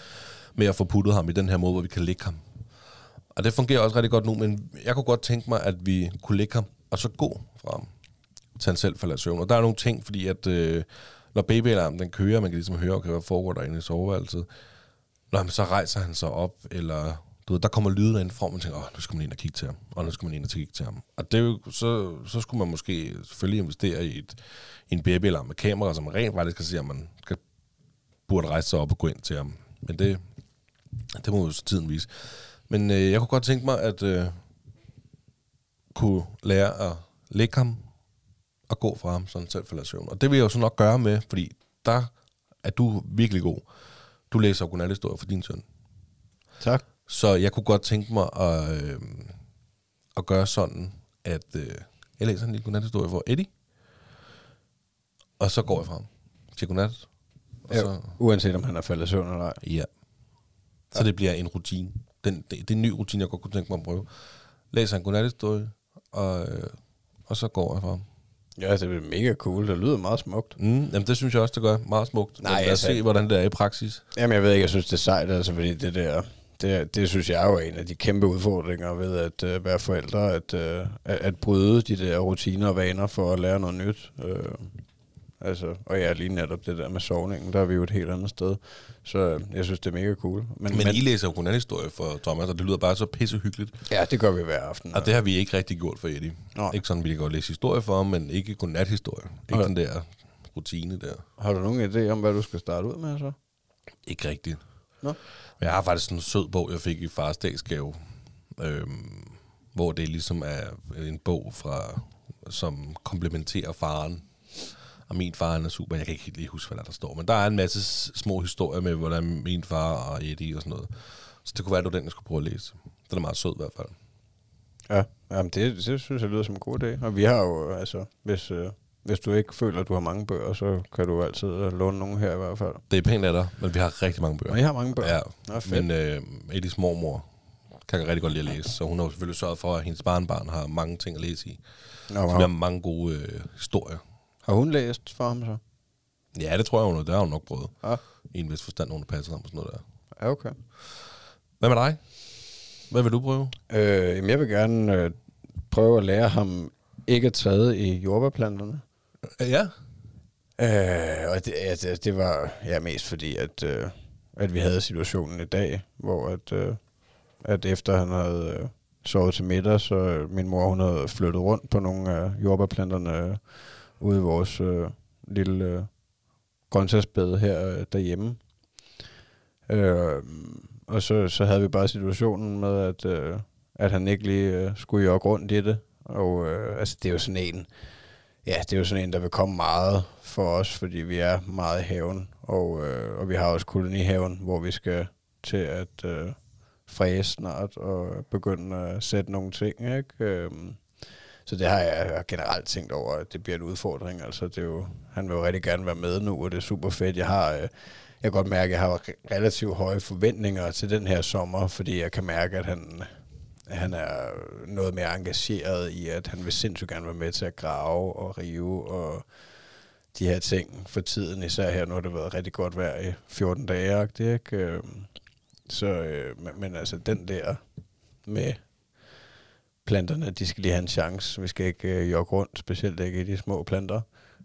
med at få puttet ham i den her måde, hvor vi kan lægge ham. Og det fungerer også rigtig godt nu, men jeg kunne godt tænke mig, at vi kunne lægge ham, og så gå fra ham, til han selv falder i søvn. Og der er nogle ting, fordi at øh, når babyalarmen den kører, man kan ligesom høre, okay, hvad foregår derinde i soveværelset, Nå, men så rejser han sig op, eller du ved, der kommer lyden ind fra, og man tænker, åh, nu skal man ind og kigge til ham, og nu skal man ind og kigge til ham. Og det er jo, så, så skulle man måske selvfølgelig investere i, et, i en babyalarm med kamera, som rent faktisk kan se, at man kan, burde rejse sig op og gå ind til ham. Men det, det må jo tiden vise. Men øh, jeg kunne godt tænke mig, at øh, kunne lære at lægge ham og gå fra ham, så han selv falder søvn. Og det vil jeg jo så nok gøre med, fordi der er du virkelig god. Du læser godnathistorier for din søn. Tak. Så jeg kunne godt tænke mig at, øh, at gøre sådan, at øh, jeg læser en lille godnathistorie for Eddie, og så går jeg ham til godnat. Og Ja, så, uanset om han er faldet i søvn eller ej. ja. Så det bliver en rutine. Den, det, det er en ny rutine, jeg godt kunne tænke mig at prøve. Læser en godnathistorie, og, øh, og så går jeg fra ham. Ja, det er mega cool. Det lyder meget smukt. Mm, jamen det synes jeg også, det gør meget smukt. Nej, Men lad os altså- se, hvordan det er i praksis. Jamen, jeg ved ikke, jeg synes, det er sejt, altså, fordi det der, det, det synes jeg er jo en af de kæmpe udfordringer ved at øh, være forældre, at, øh, at, at bryde de der rutiner og vaner for at lære noget nyt. Øh, Altså, og ja, lige netop det der med sovningen, der er vi jo et helt andet sted. Så øh, jeg synes, det er mega cool. Men, men I læser jo godnathistorie for Thomas, og det lyder bare så pissehyggeligt. Ja, det gør vi hver aften. Og det har vi ikke rigtig gjort for Eddie. Nå. Ikke sådan, vi kan godt læse historie for ham, men ikke godnathistorie. Ikke Okay. den der rutine der. Har du nogen idé om, hvad du skal starte ud med så? Ikke rigtigt. Nå. Jeg har faktisk sådan en sød bog, jeg fik i fars dagsgave, øhm, hvor det ligesom er en bog, fra, som komplementerer faren. Og min far han er super, jeg kan ikke helt lige huske, hvad der, der står. Men der er en masse små historier med, hvordan min far og Eddie og sådan noget. Så det kunne være, at det var den, jeg skulle prøve at læse. Den er meget sød i hvert fald. Ja, jamen det, det synes jeg lyder som en god idé. Og vi har jo, altså, hvis, øh, hvis du ikke føler, at du har mange bøger, så kan du altid øh, låne nogen her i hvert fald. Det er pænt af dig, men vi har rigtig mange bøger. Og I har mange bøger? Ja, Nå, fedt. men øh, Eddies mormor kan jeg rigtig godt lide at læse, så hun har jo selvfølgelig sørget for, at hendes barnbarn har mange ting at læse i. Nå, Så der er har, mange gode øh, historier. har hun læst for ham så? Ja, det tror jeg, hun har- det har hun nok prøvet. Ja. I en vis forstand, hun har passet ham og sådan noget der. Ja, okay. Hvad med dig? Hvad vil du prøve? Øh, jamen, jeg vil gerne øh, prøve at lære ham ikke at træde i jordbærplanterne. Øh, ja. Øh, og det, ja, det, det var ja, mest fordi, at, øh, at vi havde situationen i dag, hvor at, øh, at efter han havde øh, sovet til middag, så øh, min mor hun havde flyttet rundt på nogle af jordbærplanterne øh, ude i vores øh, lille øh, grøntsagsbed her øh, derhjemme. Øh, og så, så havde vi bare situationen med, at, øh, at han ikke lige øh, skulle jogge rundt i det. Og øh, altså, det er jo sådan en, ja, det er jo sådan en, der vil komme meget for os, fordi vi er meget i haven. Og, øh, og vi har også kolonihaven, hvor vi skal til at øh, fræse snart og begynde at sætte nogle ting. Ikke? Øhm, så det har jeg generelt tænkt over, at det bliver en udfordring. Altså, det er jo, han vil jo rigtig gerne være med nu, og det er super fedt. Jeg har, øh, jeg kan godt mærke, at jeg har relativt høje forventninger til den her sommer, fordi jeg kan mærke, at han, han er noget mere engageret i, at han vil sindssygt gerne være med til at grave og rive og de her ting for tiden. Især her, nu har det været rigtig godt vejr i 14 dage, ikke? Øhm, Så, øh, men, men altså den der med planterne, de skal lige have en chance. Vi skal ikke øh, jogge rundt, specielt ikke i de små planter.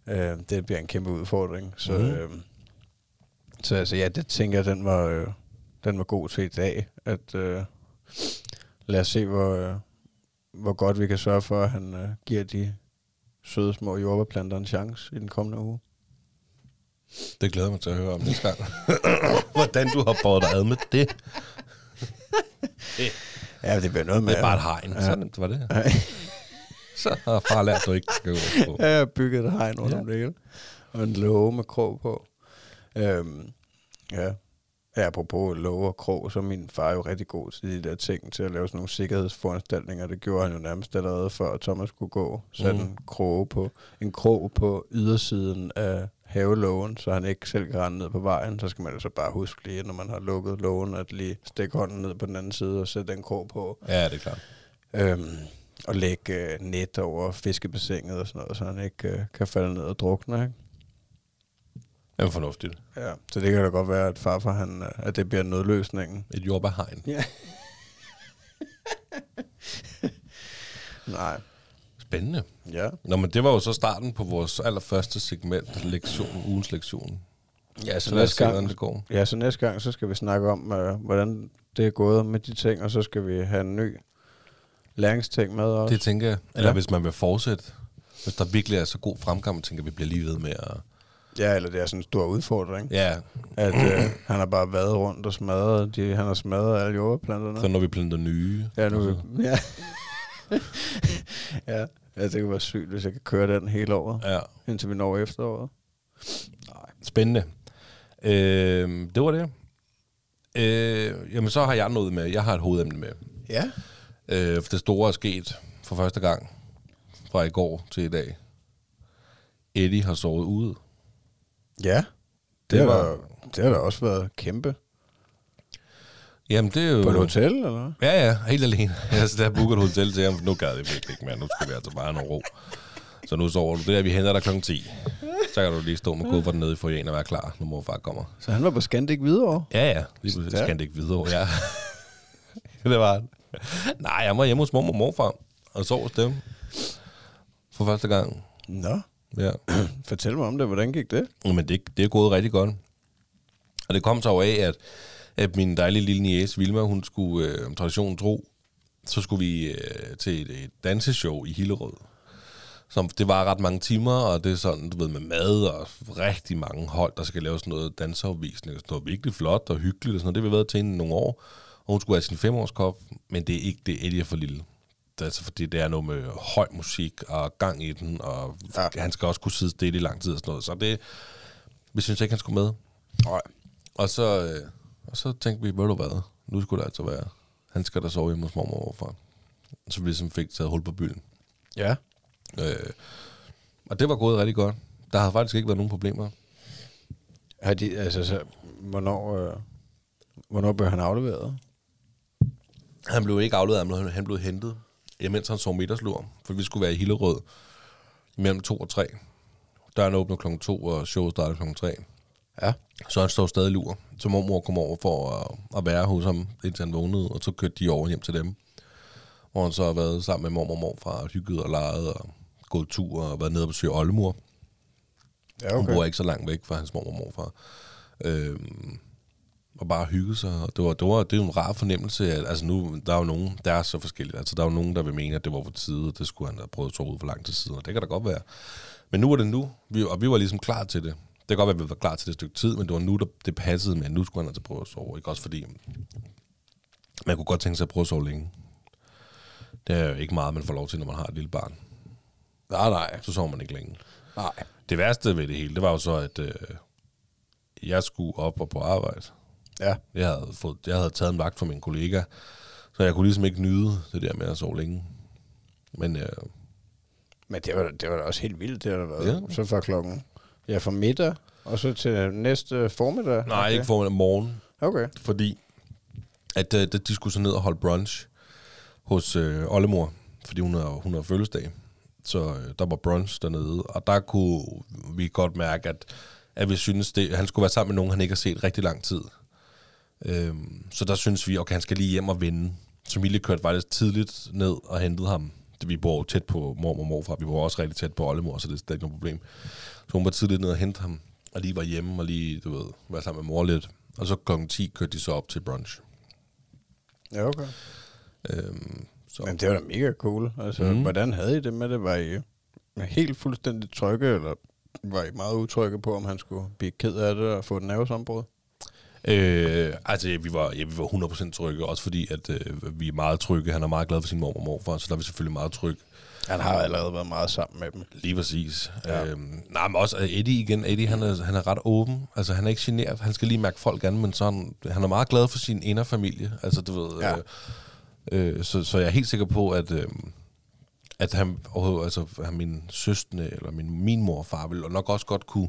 Øh, det bliver en kæmpe udfordring. Så, mm. øh, så altså, ja, det tænker jeg, den var, øh, den var god til i dag. At, øh, lad os se, hvor, øh, hvor godt vi kan sørge for, at han øh, giver de søde små jordbærplanter en chance i den kommende uge. Det glæder mig til at høre om næste gang. Hvordan du har båret dig ad med det. Ja, det bliver noget med... Det er bare et hegn. Ja. Så nemt var det. Ja. Så har far lært, du ikke skal gå på. Ja, jeg har bygget et hegn rundt Ja. om det hele. Og en låge med krog på. Øhm, ja. Ja, apropos låge og krog, så er min far jo rigtig god til de der ting, til at lave sådan nogle sikkerhedsforanstaltninger. Det gjorde han jo nærmest allerede før Thomas skulle gå. Mhm. mm. en, krog på, en krog på ydersiden af havelågen, så han ikke selv kan rende ned på vejen. Så skal man jo så bare huske lige, når man har lukket lågen, at lige stikke hånden ned på den anden side og sætte den krog på. Ja, det er klart. Øhm, og lægge øh, net over fiskebassinet og sådan noget, så han ikke øh, kan falde ned og drukne. Ikke? Det er fornuftigt. Ja. Så det kan da godt være, at farfar, han, øh, at det bliver nødløsningen. Et jordbærhegn. Ja. Nej. Spændende. Ja. Nå, men det var jo så starten på vores allerførste segment, lektion, ugens lektion. Ja, Så så næste se, gang, det går. ja, så næste gang, så skal vi snakke om, øh, hvordan det er gået med de ting, og så skal vi have en ny læringsting med også. Det tænker jeg. Eller Ja. hvis man vil fortsætte, hvis der virkelig er så god fremgang, tænker jeg, vi bliver lige ved med at... Ja, eller det er sådan en stor udfordring, Ja, at øh, han har bare været rundt og smadret, de, han har smadret alle jordplanterne. så når vi planter nye. Ja, nu så- ja. ja. ja, det kunne være sygt, hvis jeg kan køre den hele året, Ja, indtil vi når efteråret. spændende. Øh, det var det. Øh, jamen, så har jeg noget med. Jeg har et hovedemne med. Ja. Øh, for det store er sket for første gang fra i går til i dag. Eddie har sovet ude. Ja. Det, Det det, var- var, det har da også været kæmpe. Jamen, det er jo... På et hotel, eller? Ja, ja, helt alene. Altså, der booker et hotel til ham, for nu gad jeg virkelig ikke mere. Nu skal vi altså bare have noget ro. Så nu sover du. Det er, vi henter dig klokken 10. Så kan du lige stå med kufferten nede i foyeren og være klar, når mor og far kommer. Så han var på Scandic Hvidovre? Ja, ja. Skal Stærkt. ikke videre, ja. det var han. Nej, jeg var hjemme hos mor og morfar og sov hos dem. For første gang. Nå. Ja. Fortæl mig om det. Hvordan gik det? Men det, det er gået rigtig godt. Og det kom så af, at, at min dejlige lille niece, Vilma, hun skulle, øh, om traditionen tro, så skulle vi øh, til et, et danseshow i Hillerød. Som, det var ret mange timer, og det er sådan, du ved, med mad og rigtig mange hold, der skal lave sådan noget danseopvisning, og sådan noget virkelig flot og hyggeligt og sådan noget. Det har vi været til i nogle år, og hun skulle have sin femårskop, men det er ikke det, Eddie er for lille. Altså, fordi det er noget med høj musik og gang i den, og Ja. han skal også kunne sidde stille i lang tid og sådan noget. Så det, vi synes ikke, han skulle med. Nej. Og så, øh, og så tænkte vi, ved du hvad, nu skulle det altså være, han skal da sove hjemme hos mormor morfar. Så vi ligesom fik taget hul på byen. Ja. Øh, og det var gået rigtig godt. Der har faktisk ikke været nogen problemer. Har de, altså, så, hvornår, øh, hvornår blev han afleveret? Han blev ikke afleveret, han blev, han blev hentet, imens han sov middagslur. For vi skulle være i Hillerød mellem 2 og 3. Døren åbner klokken 2, og showet starter klokken 3. Ja. Så han står stadig lur. Så mormor kom over for at, at være hos ham, indtil han vågnede, og så kørte de over hjem til dem. Hvor han så har været sammen med mormor og morfar, og hygget og leget, og gået tur, og været nede og besøge Oldemor. Ja, Hun bor ikke så langt væk fra hans mormor og morfar. Øhm, og bare hygge sig. Og Det, var, det, var, det er jo en rar fornemmelse. At, altså nu, der er jo nogen, der er så forskellige. Altså der er jo nogen, der vil mene, at det var for tid, og det skulle han have prøvet at sove ud for lang tid siden. Og det kan da godt være. Men nu er det nu, vi, og vi var ligesom klar til det. Det kan godt være, at vi var klar til det stykke tid, men det var nu, der, det passede med, at nu skulle han altså prøve at sove. Ikke også fordi, man kunne godt tænke sig at prøve at sove længe. Det er jo ikke meget, man får lov til, når man har et lille barn. Nej, nej. Så sover man ikke længe. Nej. Det værste ved det hele, det var jo så, at øh, jeg skulle op og på arbejde. Ja. Jeg havde, fået, jeg havde taget en vagt fra min kollega, så jeg kunne ligesom ikke nyde det der med at sove længe. Men øh, Men det var, det var da også helt vildt, det har der været. Ja. Så fra klokken, ja, fra middag, og så til næste formiddag. nej, okay. ikke for om morgen, Okay. fordi at øh, de skulle så ned og holde brunch hos øh, Ollemor, fordi hun har, hun har fødselsdag. Så øh, der var brunch dernede, og der kunne vi godt mærke, at, at vi synes, det, han skulle være sammen med nogen, han ikke har set rigtig lang tid. Øhm, så der synes vi, okay, han skal lige hjem og vinde. Så Mille kørte faktisk tidligt ned og hentede ham. Vi bor jo tæt på mormor og morfar. Vi bor også rigtig tæt på Ollemor, så det er ikke noget problem. Så hun var tidligt ned og hente ham, og lige var hjemme og lige, du ved, være sammen med mor lidt. Og så klokken 10 kørte de så op til brunch. Ja, okay. Øhm, så. Men det var da mega cool. Altså, mm. Hvordan havde I det med det? Var I helt fuldstændig trygge, eller var I meget utrygge på, om han skulle blive ked af det og få et nervesambrud? Øh, altså, vi var, ja, vi var 100% trygge, også fordi, at øh, vi er meget trygge. Han er meget glad for sin mormor og morfar, så der er vi selvfølgelig meget trygge. Han har allerede været meget sammen med dem. Lige præcis. Ja. Øhm, nej, men også øh, Eddie igen. Eddie, han er, han er ret åben. Altså, han er ikke generet. Han skal lige mærke folk an, men sådan, han er meget glad for sin inderfamilie. Altså, du ved... Ja. Øh, øh, så, så jeg er helt sikker på, at... Øh, at han, altså, at min søsterne, eller min, min mor og far, ville nok også godt kunne,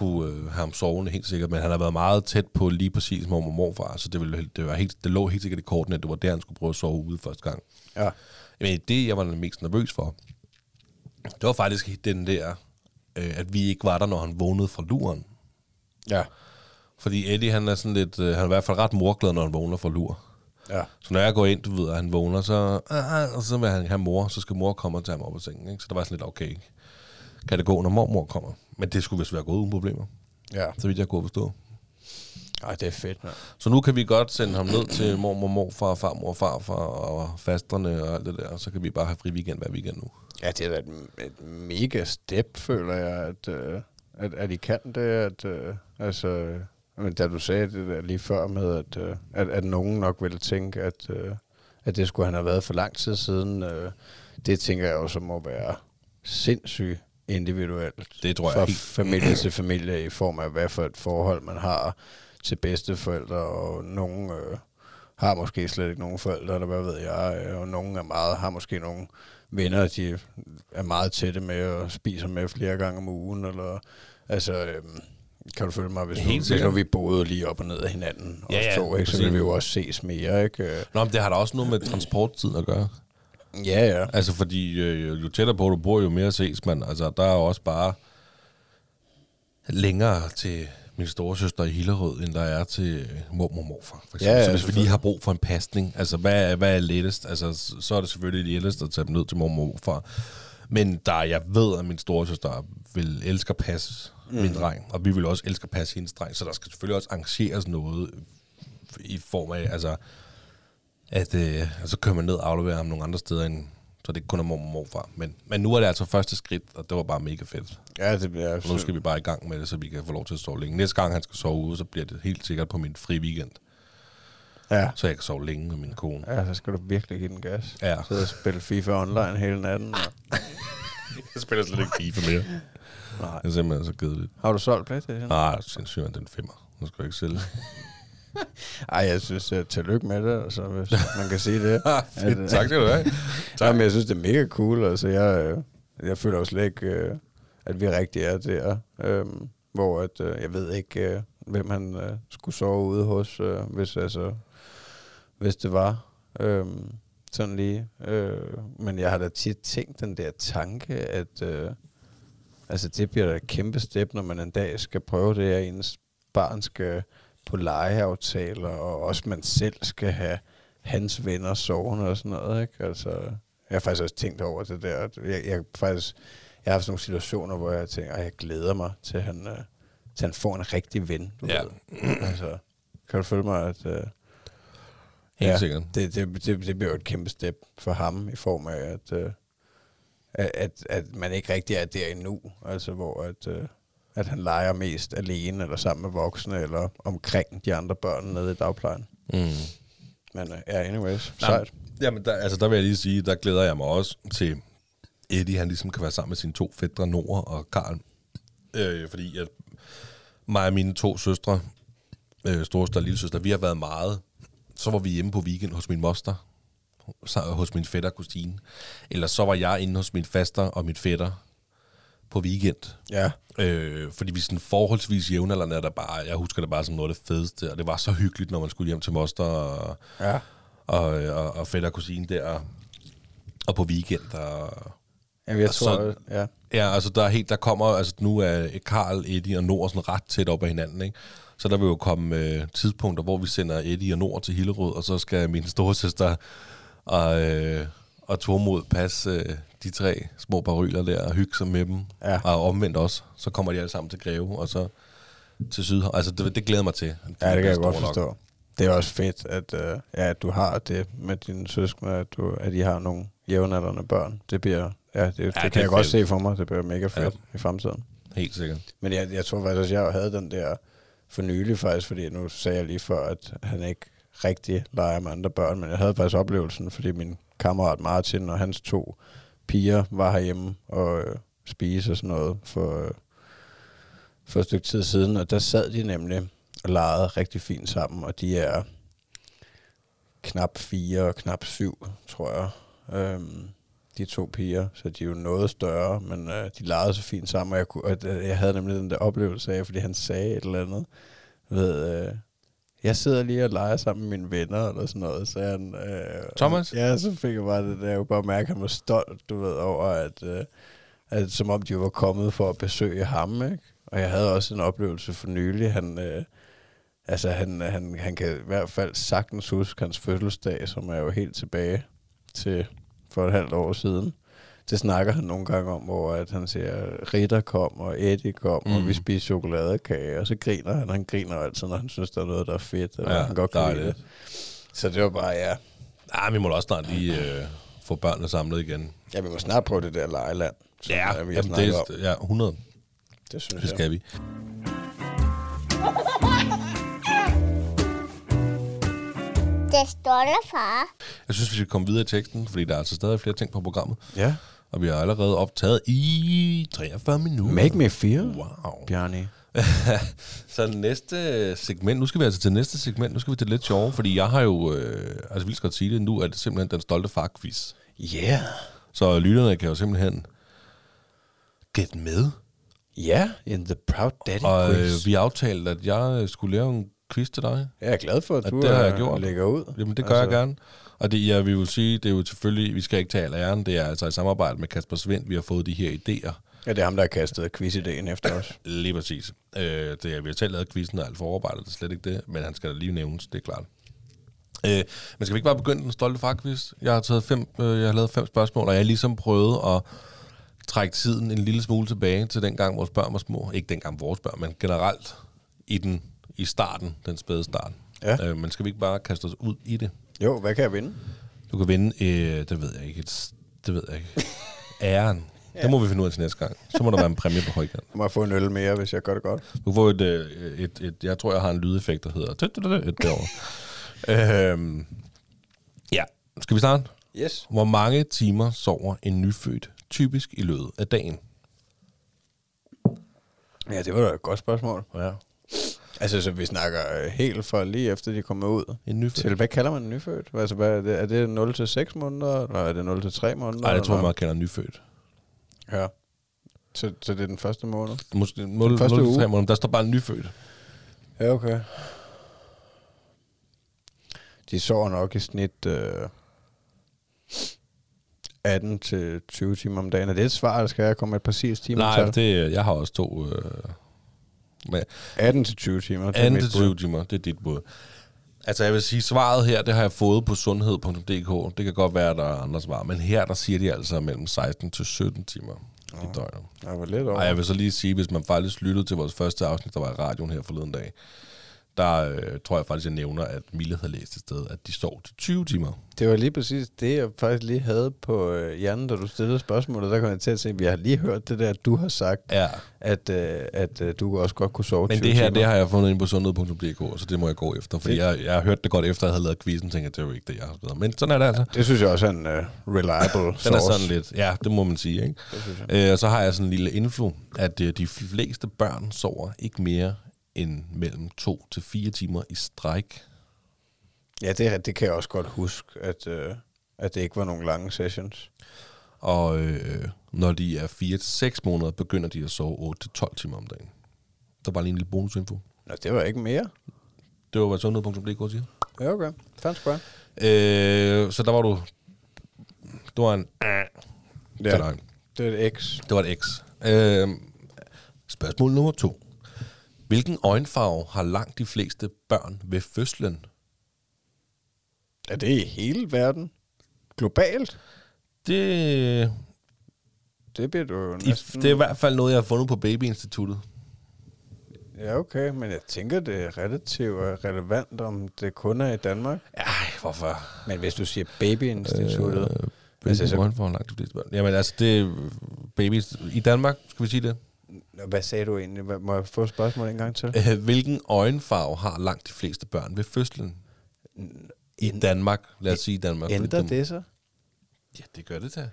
kunne øh, have ham sovende, helt sikkert. Men han har været meget tæt på lige præcis mormor og morfar, så det, ville, det, var helt, det lå helt sikkert i kortene, at det var der, han skulle prøve at sove ude første gang. Ja. Men det, jeg var mest nervøs for, det var faktisk den der, øh, at vi ikke var der, når han vågnede fra luren. Ja. Fordi Eddie, han er sådan lidt, øh, han er i hvert fald ret morglad, når han vågner fra lur. Ja. Så når jeg går ind, du ved, at han vågner, så, ah, og så vil han have mor, så skal mor komme og tage ham op af sengen. Ikke? Så der var sådan lidt, okay, kan det gå, når mormor kommer? Men det skulle vist være gået uden problemer, Ja. så vidt jeg kunne forstå. Ej, det er fedt, man. Så nu kan vi godt sende ham ned til mormor, morfar, farmor, farfar og fasterne og alt det der, og så kan vi bare have fri weekend hver weekend nu. Ja, det er da et, et mega step, føler jeg, at, øh, at, at I kan det. At, øh, altså, men da du sagde det der lige før med, at, øh, at, at nogen nok ville tænke, at, øh, at det skulle han have været for lang tid siden, øh, det tænker jeg også må være sindssygt individuelt. Det tror jeg Fra helt- familie til familie i form af, hvad for et forhold man har til bedsteforældre, og nogen øh, har måske slet ikke nogen forældre, eller hvad ved jeg, øh, og nogen er meget, har måske nogle venner, de er meget tætte med og spiser med flere gange om ugen, eller altså... Øh, kan du følge mig, hvis, Helt nu, hvis nu vi boede lige op og ned af hinanden, Ja, os ja, to, ikke, så ville vi jo også ses mere, ikke? Nå, men det har da også noget med transporttiden at gøre. Ja, ja. Altså, fordi øh, jo tættere på du bor, jo mere ses man. Altså, der er jo også bare længere til min storesøster i Hillerød, end der er til mormor og morfar. For eksempel. Ja, ja, så hvis vi lige har brug for en pasning, altså hvad er, hvad er lettest? Altså, så er det selvfølgelig lettest at tage dem ned til mormor og morfar. Men der, jeg ved, at min storesøster vil elske at passe mm. min dreng, og vi vil også elske at passe hendes dreng, så der skal selvfølgelig også arrangeres noget i form af, altså, at øh, altså kører man ned og afleverer ham nogle andre steder, end, så det kun er mormor og morfar. Men, men nu er det altså første skridt, og det var bare mega fedt. Ja, det bliver... Og nu skal vi bare i gang med det, så vi kan få lov til at sove længe. Næste gang han skal sove ude, så bliver det helt sikkert på min fri weekend. Ja. Så jeg kan sove længe med min kone. Ja, så skal du virkelig give den gas. Ja. Sidde og spille FIFA online hele natten. Og... Jeg spiller slet ikke FIFA mere. Nej. Det er simpelthen så kedeligt. Har du solgt PlayStation? Nej, sindssygt, den femmer. Nu skal jeg ikke sælge. Ej, jeg synes, uh, tillykke med det, altså, hvis man kan sige det. Fedt. øh, tak skal du have. Tak. men jeg synes, det er mega cool. Altså, jeg, øh, jeg føler jo slet ikke, øh, at vi rigtig er der. Øh, hvor at, jeg ved ikke, hvem han skulle sove ude hos, hvis, altså, hvis det var øh, sådan lige. Øh, men jeg har da tit tænkt den der tanke, at øh, altså, det bliver da et kæmpe step, når man en dag skal prøve det, at ens barn skal på legeaftaler, og også man selv skal have hans venner sovende og sådan noget. Ikke? Altså, jeg har faktisk også tænkt over det der. Jeg, jeg, faktisk, jeg har haft nogle situationer, hvor jeg tænker, at jeg glæder mig til, at han, øh, til han får en rigtig ven. Du Ja. ved. altså, kan du følge mig, at... Øh, Helt sikkert. Det, det, det, det bliver jo et kæmpe step for ham i form af, at, øh, at, at, at man ikke rigtig er der endnu. Altså, hvor at, øh, at han leger mest alene, eller sammen med voksne, eller omkring de andre børn nede i dagplejen. Mm. Men øh, ja, anyways, Nej, sejt. Jamen, der, altså, der vil jeg lige sige, der glæder jeg mig også til Eddie, han ligesom kan være sammen med sine to fædre, Nora og Karl. Øh, fordi at mig og mine to søstre, øh, storesøster og lille søster, vi har været meget. Så var vi hjemme på weekend hos min moster, så- hos min fætter Christine. Eller så var jeg inde hos min faster og min fætter på weekend. Ja. Øh, fordi vi sådan forholdsvis jævnaldrende, er der bare, jeg husker det bare som noget af det fedeste, og det var så hyggeligt, når man skulle hjem til moster og, Ja. og, og, og fætter og kusine der, og på weekend. Og, Jamen, jeg Og tror, så- ja. ja, altså der, er helt, der kommer, altså nu er Karl, Eddie og Nord sådan ret tæt op ad hinanden, ikke? Så der vil jo komme øh, tidspunkter, hvor vi sender Eddie og Nord til Hillerød, og så skal min storesøster og, øh, og Tormod passe øh, de tre små baryler der og hygge sig med dem. Ja. Og omvendt også. Så kommer de alle sammen til Greve, og så til Syd. Altså det, det glæder mig til. ja, det kan jeg godt nok. forstå. Det er også fedt, at, øh, ja, at du har det med dine søskende, at, du, at I har nogle jævnaldrende børn. Det bliver, ja, det, ja, det, det det kan er jeg godt fedt. se for mig. Det bliver mega fedt Ja. i fremtiden. Helt sikkert. Men jeg, jeg tror faktisk jeg havde den der for nylig faktisk, fordi nu sagde jeg lige før, at han ikke rigtig leger med andre børn, men jeg havde faktisk oplevelsen, fordi min kammerat Martin og hans to piger var herhjemme og øh, spise og sådan noget for, øh, for et stykke tid siden, og der sad de nemlig og legede rigtig fint sammen, og de er knap fire og knap syv, tror jeg. Øhm, de to piger, så de er jo noget større, men øh, de legede så fint sammen, og jeg, kunne, og øh, jeg havde nemlig den der oplevelse af, fordi han sagde et eller andet, ved, øh, jeg sidder lige og leger sammen med mine venner, eller sådan noget, så han, øh, Thomas? Ja, så fik jeg bare det der, jeg kunne bare mærke, at han var stolt, du ved, over, at, øh, at som om de var kommet for at besøge ham, ikke? Og jeg havde også en oplevelse for nylig, han, øh, altså han, han, han kan i hvert fald sagtens huske hans fødselsdag, som er jo helt tilbage til for et halvt år siden. Det snakker han nogle gange om, hvor at han siger, Ritter kom, og Eddie kom, mm. og Mm. vi spiste chokoladekage, og så griner han. Han griner altid, når han synes, der er noget, der er fedt, eller Ja, han godt kan lide det. Så det var bare, ja, Ja, vi må også snart lige øh, få børnene samlet igen. ja, vi må snart prøve det der lejeland, ja, vi har jamen, snakket om. det, ja 100. Det synes Det jeg. skal vi. Det stolte far. Jeg synes, vi skal komme videre i teksten, fordi der er altså stadig flere ting på programmet. Ja. Og vi har allerede optaget i 43 minutter. Make me feel, Wow. Bjarni. Så næste segment, nu skal vi altså til næste segment, nu skal vi til lidt sjove, fordi jeg har jo, øh, altså vi skal sige det, nu er det simpelthen den stolte far-quiz. Yeah. Så lytterne kan jo simpelthen get med. Ja, yeah, in the proud daddy Og øh, vi aftalte, at jeg skulle lave en quiz til dig. Jeg er glad for, at Ja, du det har jeg øh, gjort. lægger ud. Jamen, det gør altså. jeg gerne. Og det, jeg vil jo sige, det er jo selvfølgelig, vi skal ikke tage al æren, det er altså i samarbejde med Kasper Svendt, vi har fået de her idéer. Ja, det er ham, der har kastet quiz-idéen efter os. Lige præcis. Øh, det er, vi har selv lavet quizzen og alt forarbejdet, det er slet ikke det, men han skal da lige nævnes, det er klart. Øh, men skal vi ikke bare begynde den stolte far-quiz? Jeg har, taget fem, øh, jeg har lavet fem spørgsmål, og jeg har ligesom prøvet at trække tiden en lille smule tilbage til dengang vores børn var små. Ikke dengang vores børn, men generelt i den i starten, den spæde start. Ja. Øh, men skal vi ikke bare kaste os ud i det? Jo, hvad kan jeg vinde? Du kan vinde, øh, det ved jeg ikke, et, det ved jeg ikke. Æren. ja. Det må vi finde ud af til næste gang. Så må der være en præmie på højkant. Jeg må få en øl mere, hvis jeg gør det godt. Du får et, øh, et, et, jeg tror, jeg har en lydeffekt, der hedder et derovre. øhm, ja, skal vi starte? Yes. Hvor mange timer sover en nyfødt typisk i løbet af dagen? Ja, det var da et godt spørgsmål. Ja. Altså, så vi snakker øh, helt fra lige efter de kommer ud. En nyfødt? Til, hvad kalder man en nyfødt? Altså, hvad er, det, er det 0 til 6 måneder, eller er det 0 til 3 måneder? Nej, det tror man kalder nyfødt. Ja. Så, så det er den første måned? Måske 0, første 0 uge. 3 måneder. Der står bare nyfødt. Ja, okay. De sover nok i snit øh, 18 til 20 timer om dagen. Er det et svar, eller skal jeg komme med et præcist timer? Nej, det, jeg har også to... Øh, med 18 til 20 timer. det er 18 mit til bud. 20 timer, det er dit bud. Altså jeg vil sige, svaret her, det har jeg fået på sundhed.dk. Det kan godt være, at der er andre svar, men her der siger de altså mellem 16 til 17 timer i døgnet. Jeg var lidt over. Og jeg vil så lige sige, hvis man faktisk lyttede til vores første afsnit, der var i radioen her forleden dag, der øh, tror jeg faktisk, jeg nævner, at Mille havde læst et sted, at de sov til 20 timer. Det var lige præcis det, jeg faktisk lige havde på øh, hjernen, da du stillede spørgsmålet. Der kom jeg til at se, at jeg har lige hørt det der, du har sagt, Ja, at, øh, at øh, du også godt kunne sove men 20 det her, timer. det har jeg fundet ind på sundhed.dk, så det må jeg gå efter, fordi Det- jeg, jeg har hørt det godt efter, jeg havde lavet quizzen, tænkte jeg, det jo ikke det, jeg har skrevet. Men sådan er det altså. Det synes jeg også er en uh, reliable Den source. er sådan lidt, ja, det må man sige, ikke? Øh, og så har jeg sådan en lille info, at øh, de fleste børn sover ikke mere end mellem to til fire timer i stræk. Ja, det, det kan jeg også godt huske, at, øh, at det ikke var nogle lange sessions. Og øh, når de er 4 til 6 måneder, begynder de at sove 8 til 12 timer om dagen. Der var lige en lille bonusinfo. Nå, det var ikke mere. Det var, hvad sundhed.dk siger. Ja, okay. Fandt sgu Øh, så der var du... Du var en... Ja. Det er et X. Det var et X. Øh, spørgsmål nummer to. Hvilken øjenfarve har langt de fleste børn ved fødslen? Er det i hele verden? Globalt? Det, Det bliver du jo næsten... det er i hvert fald noget, jeg har fundet på Babyinstituttet. Ja, okay, men jeg tænker, det er relativt relevant, om det kun er i Danmark. Ej, hvorfor? Men hvis du siger babyinstituttet... Øh, Hvilken Altså, så- langt de fleste børn? Jamen altså, det babies... I Danmark, skal vi sige det? Hvad sagde du egentlig? Må jeg få spørgsmålet en gang til? Øh, Hvilken øjenfarve har langt de fleste børn ved fødslen? I Danmark. Lad os sige Danmark. Ændrer det sig? Ja, det gør det da.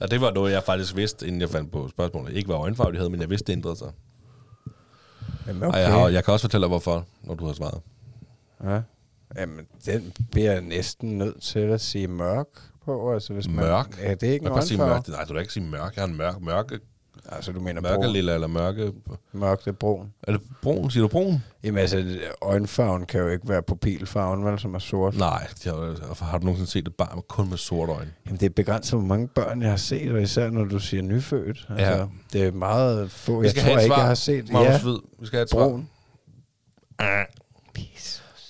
Og det var noget, jeg faktisk vidste, inden jeg fandt på spørgsmålet. Ikke hvad øjenfarve de havde, men jeg vidste, det ændrede sig. Jamen, Okay. Og jeg, har, jeg kan også fortælle dig, hvorfor, når du har svaret. Ja. Jamen, den bliver jeg næsten nødt til at sige mørk på. Altså, hvis Mørk? Man, ja, det er ikke en kan sige mørk. Nej, du kan ikke sige mørk. Jeg har en mørk, mørke, Altså, du mener mørke brun. lilla eller mørke... Mørk, det er brun. Er det brun? Siger du brun? Jamen, altså, øjenfarven kan jo ikke være pupilfarven, vel, som er sort. Nej, jeg, har, har du nogensinde set et barn kun med sort øjne? Jamen, det er begrænset, hvor mange børn jeg har set, og især når du siger nyfødt. Altså, Ja. Det er meget få. Jeg tror et ikke, jeg har set. Magnus ja, Hvid, vi skal have et svar. brun.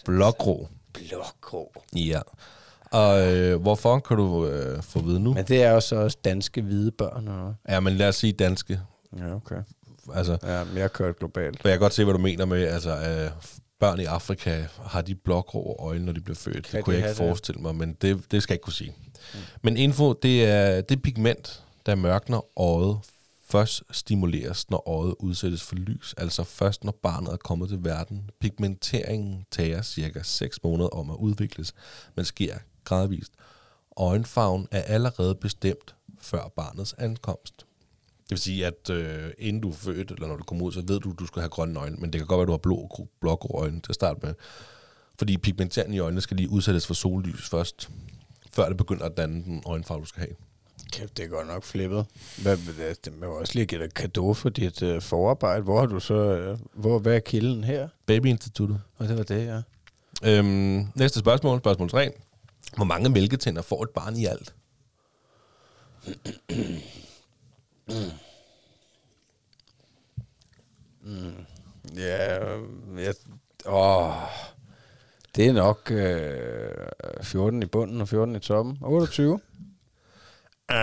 Blågrå. Blågrå. Ja. Og øh, hvorfor kan du øh, få vide nu? Men det er jo så også danske hvide børn, eller? Ja, men lad os sige danske. Ja, okay. Altså, Ja, men jeg kørt globalt. for jeg kan godt se, hvad du mener med, altså, øh, børn i Afrika har de blågrå øjne, når de bliver født. Kan det kunne de jeg ikke have det? forestille mig, men det, det skal jeg ikke kunne sige. Mm. Men info, det er det pigment, der mørkner øjet, først stimuleres, når øjet udsættes for lys, altså først når barnet er kommet til verden. Pigmenteringen tager cirka 6 måneder om at udvikles, men sker gradvist. Øjenfarven er allerede bestemt før barnets ankomst. Det vil sige, at øh, inden du er født, eller når du kommer ud, så ved du, at du skal have grønne øjne, men det kan godt være, at du har blå, blågrå øjne til at starte med. Fordi pigmenteringen i øjnene skal lige udsættes for sollys først, før det begynder at danne den øjenfarve, du skal have. Kæft, det er godt nok flippet. Hvad, det, det må også lige give dig kado for dit uh, forarbejde. Hvor har du så... Uh, hvor, hvad er kilden her? Babyinstituttet. Og det var det, ja. Øhm, næste spørgsmål, spørgsmål 3. Hvor mange mælketænder får et barn i alt? Mm. Ja, jeg, åh, det er nok øh, 14 i bunden og 14 i toppen. 28. Uh,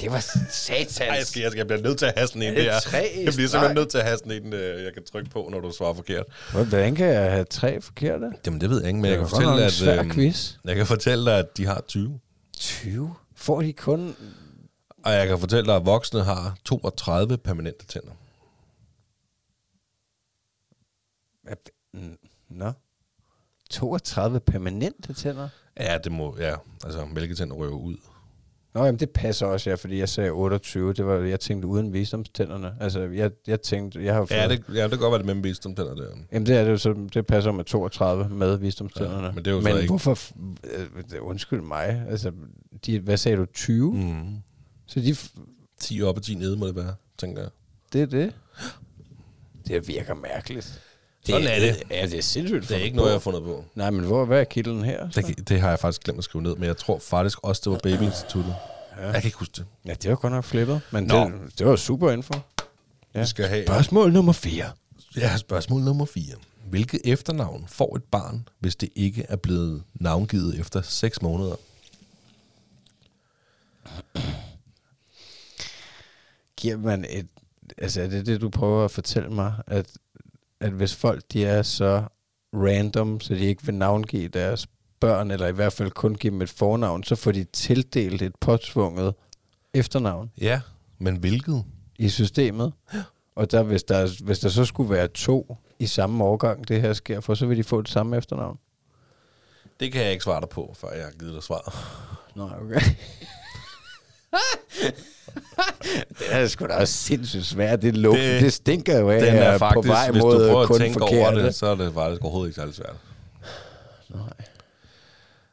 Det var satans. Ej, jeg, skal, jeg, skal, jeg bliver nødt til at have sådan en Er det der. tre Jeg bliver simpelthen nødt til at have sådan en, øh, jeg kan trykke på, når du svarer forkert. Hvordan kan jeg have tre forkerte? Jamen, det ved jeg ikke, men jeg Det kan godt nok fortælle, at, svær øhm, quiz. jeg kan fortælle dig, at de har 20. 20? Får de kun... Og jeg kan fortælle dig, at voksne har 32 permanente tænder. Nå. 32 permanente tænder? Ja, det må, ja, altså mælketænder røver ud. Nå, jamen det passer også, ja, fordi jeg sagde 28. Det var, jeg tænkte uden visdomstænderne. Altså, jeg, jeg tænkte, jeg har fået... Ja, det, ja, det kan godt være det med visdomstænder der. Jamen det er det så det passer med 32 med visdomstænderne. Ja, men det er jo så men ikke- hvorfor... f- øh, Undskyld mig. Altså, de, hvad sagde du? 20? Mm. Så de, f- 10 op og 10 nede må det være, tænker jeg. det er det? Det virker mærkeligt. Sådan er det. Ja, det er sindssygt. Det er ikke noget, jeg har fundet på. Nej, men hvor, hvad er kilden her? Så? Det, det har jeg faktisk glemt at skrive ned, men jeg tror faktisk også, det var Babyinstituttet. Ja. Jeg kan ikke huske det. Ja, det var godt nok flippet, men Nå. det, det var super info. Ja. Vi skal have Spørgsmål nummer 4. ja, spørgsmål nummer 4. Hvilket efternavn får et barn, hvis det ikke er blevet navngivet efter 6 måneder? Giver man et... Altså, er det det, du prøver at fortælle mig? At, at hvis folk de er så random, så de ikke vil navngive deres børn, eller i hvert fald kun give dem et fornavn, så får de tildelt et påtvunget efternavn Ja, men hvilket? i systemet. Og der, hvis, der, hvis der så skulle være to i samme årgang, det her sker for, så vil de få det samme efternavn. Det kan jeg ikke svare dig på, før jeg har givet dig svar. Nej, okay. Det er sgu da også sindssygt svært. Det, lugt, det, Det- stinker jo af, Den er faktisk, på vej hvis du mod prøver at tænke forkerte. over det, så er det faktisk overhovedet ikke særlig svært. Nej.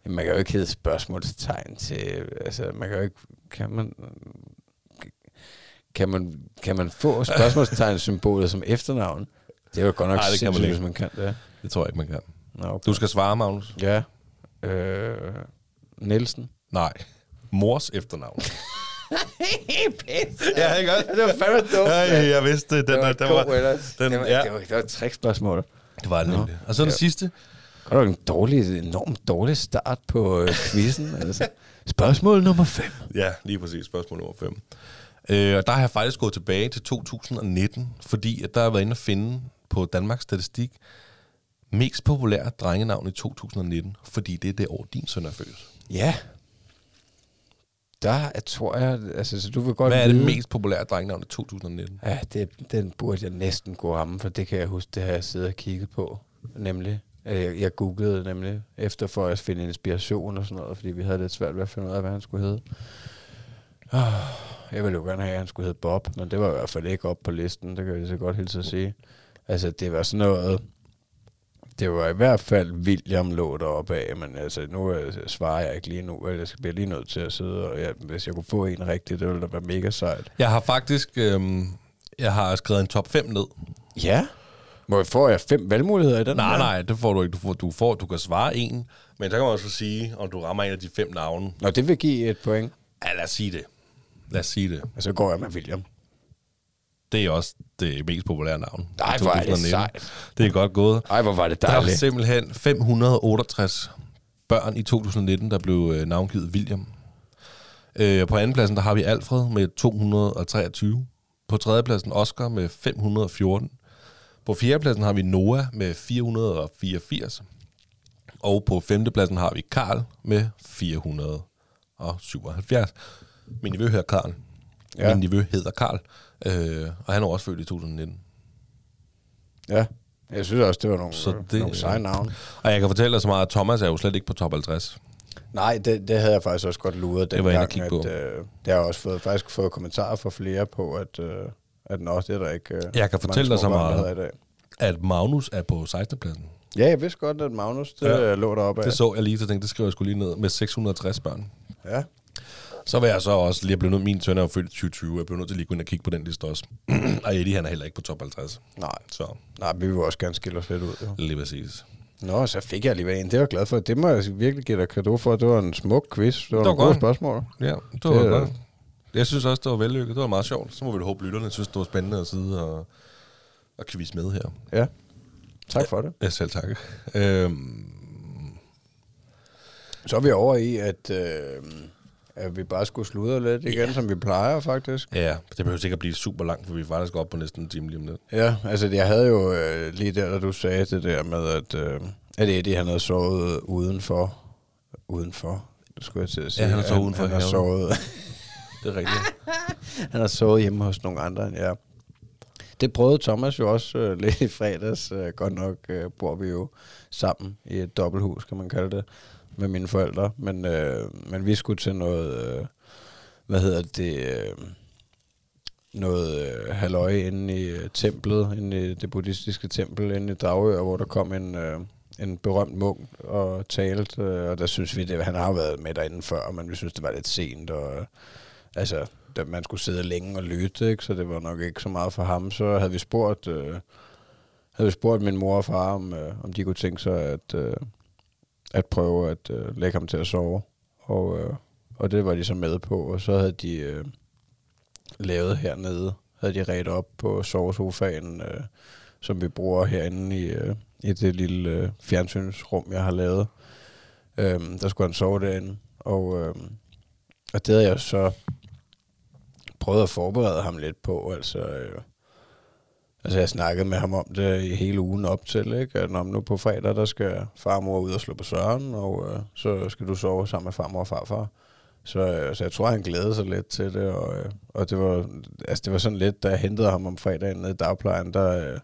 Jamen, man kan jo ikke hedde spørgsmålstegn til... Altså, man kan jo ikke... Kan man... Kan man, kan man få spørgsmålstegn-symbolet som efternavn? Det er jo godt nok Nej, det kan man sindssygt, ikke. hvis man kan det. Det tror jeg ikke, man kan. Nå, okay. Du skal svare, Magnus. Ja. Øh, Nielsen. Nej. Mors efternavn. Ja, ikke også? Det var fandme dumt. Ja, ja, jeg vidste det. Den, det var, den, var, den- det, var, ja. det, var, det var et trickspørgsmål. det var det nemlig. Og så det Ja. sidste. Godt nok en dårlig, enormt dårlig start på øh, quizzen. altså. Spørgsmål nummer 5. Ja, lige præcis. Spørgsmål nummer 5. Øh, og der har jeg faktisk gået tilbage til 2019, fordi at der har været inde at finde på Danmarks Statistik mest populære drengenavn i 2019, fordi det er det år, din søn er født. Ja. Der er, tror jeg, altså, så du vil godt Hvad er det vide- mest populære drengenavn i 2019? Ja, det, den burde jeg næsten gå ramme, for det kan jeg huske, det har jeg siddet og kigget på, nemlig. Øh, Jeg, jeg googlede nemlig efter for at finde inspiration og sådan noget, fordi vi havde lidt svært ved at finde ud af, hvad han skulle hedde. Oh, jeg ville jo gerne have, at han skulle hedde Bob, men det var i hvert fald ikke op på listen, det kan jeg lige så godt hilse at sige. Altså, det var sådan noget... Det var i hvert fald William lå deroppe af, men altså, nu øh, svarer jeg ikke lige nu, jeg skal blive lige nødt til at sidde, og ja, hvis jeg kunne få en rigtig, det ville da være mega sejt. Jeg har faktisk øhm, jeg har skrevet en top 5 ned. Ja. Må jeg får jeg fem valgmuligheder i den Nej, her? nej, det får du ikke. Du, får, du, får, du kan svare en, men så kan man også sige, om du rammer en af de fem navne. Nå, det vil give et point, Ja, lad os sige det. Lad os sige det. og så går jeg med William. Det er også det mest populære navn. i Ej, hvor er det 2019. sejt. Det er godt gået. Ej, hvor var det Der var dejligt. simpelthen 568 børn i 2019, der blev øh, navngivet William. Øh, på andenpladsen, der har vi Alfred med 223. På tredjepladsen Oscar med 514. På fjerdepladsen har vi Noah med 484. Og på femtepladsen har vi Karl med 477. Min nevø hedder Karl. Ja. Min nevø hedder Karl. Øh, og han er også født i 2019. Ja, jeg synes også, det var nogle, Så det- nogle seje navne. Og jeg kan fortælle dig så meget, at Thomas er jo slet ikke på top 50. Nej, det, det havde jeg faktisk også godt luret den Det var gang, at at, øh, det har jeg også fået, faktisk fået kommentarer fra flere på, at, øh, at nå, det er der ikke øh, Jeg kan fortælle dig så meget. i dag. At Magnus er på 16. pladsen. Ja, jeg vidste godt, at Magnus, det Ja. ja. lå deroppe af. Det så jeg lige, så tænkte, det skriver jeg skulle lige ned med 660 børn. Ja. Så vil jeg så også lige blive nødt, min søn er jo født i 2020, jeg bliver nødt til lige at gå ind og kigge på den liste også. og Eddie, han er heller ikke på top 50. Nej, Så nej, vi vil også gerne skille os lidt ud. Jo. lige præcis. Nå, så fik jeg alligevel en. Det var jeg glad for. Det må jeg virkelig give dig kado for. Det var en smuk quiz. Det var, var nogle gode spørgsmål. Ja, det var Det det, er- godt. Jeg synes også, det var vellykket. Det var meget sjovt. Så må vi håbe, lytterne synes, det var spændende at sidde og, og quiz med her. Ja. Tak for det. Ja, selv tak. Øhm, Så er vi over i, at, øh, at vi bare skulle sludre lidt igen, som vi plejer faktisk. Ja, det behøver sikkert blive super langt, for vi er faktisk oppe på næsten en time lige om lidt. Ja, altså jeg havde jo øh, lige der, da du sagde det der med, at, øh, at Eddie han havde sovet udenfor. Udenfor? Det skulle jeg til at sige. Ja, han har sovet udenfor Han, han har sovet, Det er rigtigt. han har sovet hjemme hos nogle andre end jeg. Det prøvede Thomas jo også øh, lidt i fredags. Øh, godt nok øh, bor vi jo sammen i et dobbelthus, kan man kalde det, med mine forældre. Men, øh, men vi skulle til noget, øh, hvad hedder det, øh, noget øh, halløj inde i øh, templet, inde i det buddhistiske tempel inde i Dragør, hvor der kom en, øh, en berømt munk og talte, øh, og der synes vi, det, han har været med derinde før, men vi synes, det var lidt sent, og øh, altså, der, man skulle sidde længe og lytte, ikke? så det var nok ikke så meget for ham. Så havde vi spurgt, øh, havde vi spurgt min mor og far, om, øh, om de kunne tænke sig at, øh, at prøve at øh, lægge ham til at sove. Og, øh, og det var de så med på, og så havde de øh, lavet hernede, havde de ret op på sovesofaen, øh, som vi bruger herinde i, øh, i det lille øh, fjernsynsrum, jeg har lavet. Øh, der skulle han sove derinde, og, øh, og det havde jeg så prøvet at forberede ham lidt på, altså... Øh, Altså, jeg snakkede med ham om det i hele ugen op til, ikke? At når nu på fredag, der skal farmor ud og slå på søren, og øh, så skal du sove sammen med farmor og farfar. Så, øh, så jeg tror, han glædede sig lidt til det, og, øh, og det, var, altså, det var sådan lidt, da jeg hentede ham om fredagen nede i dagplejen, der, øh,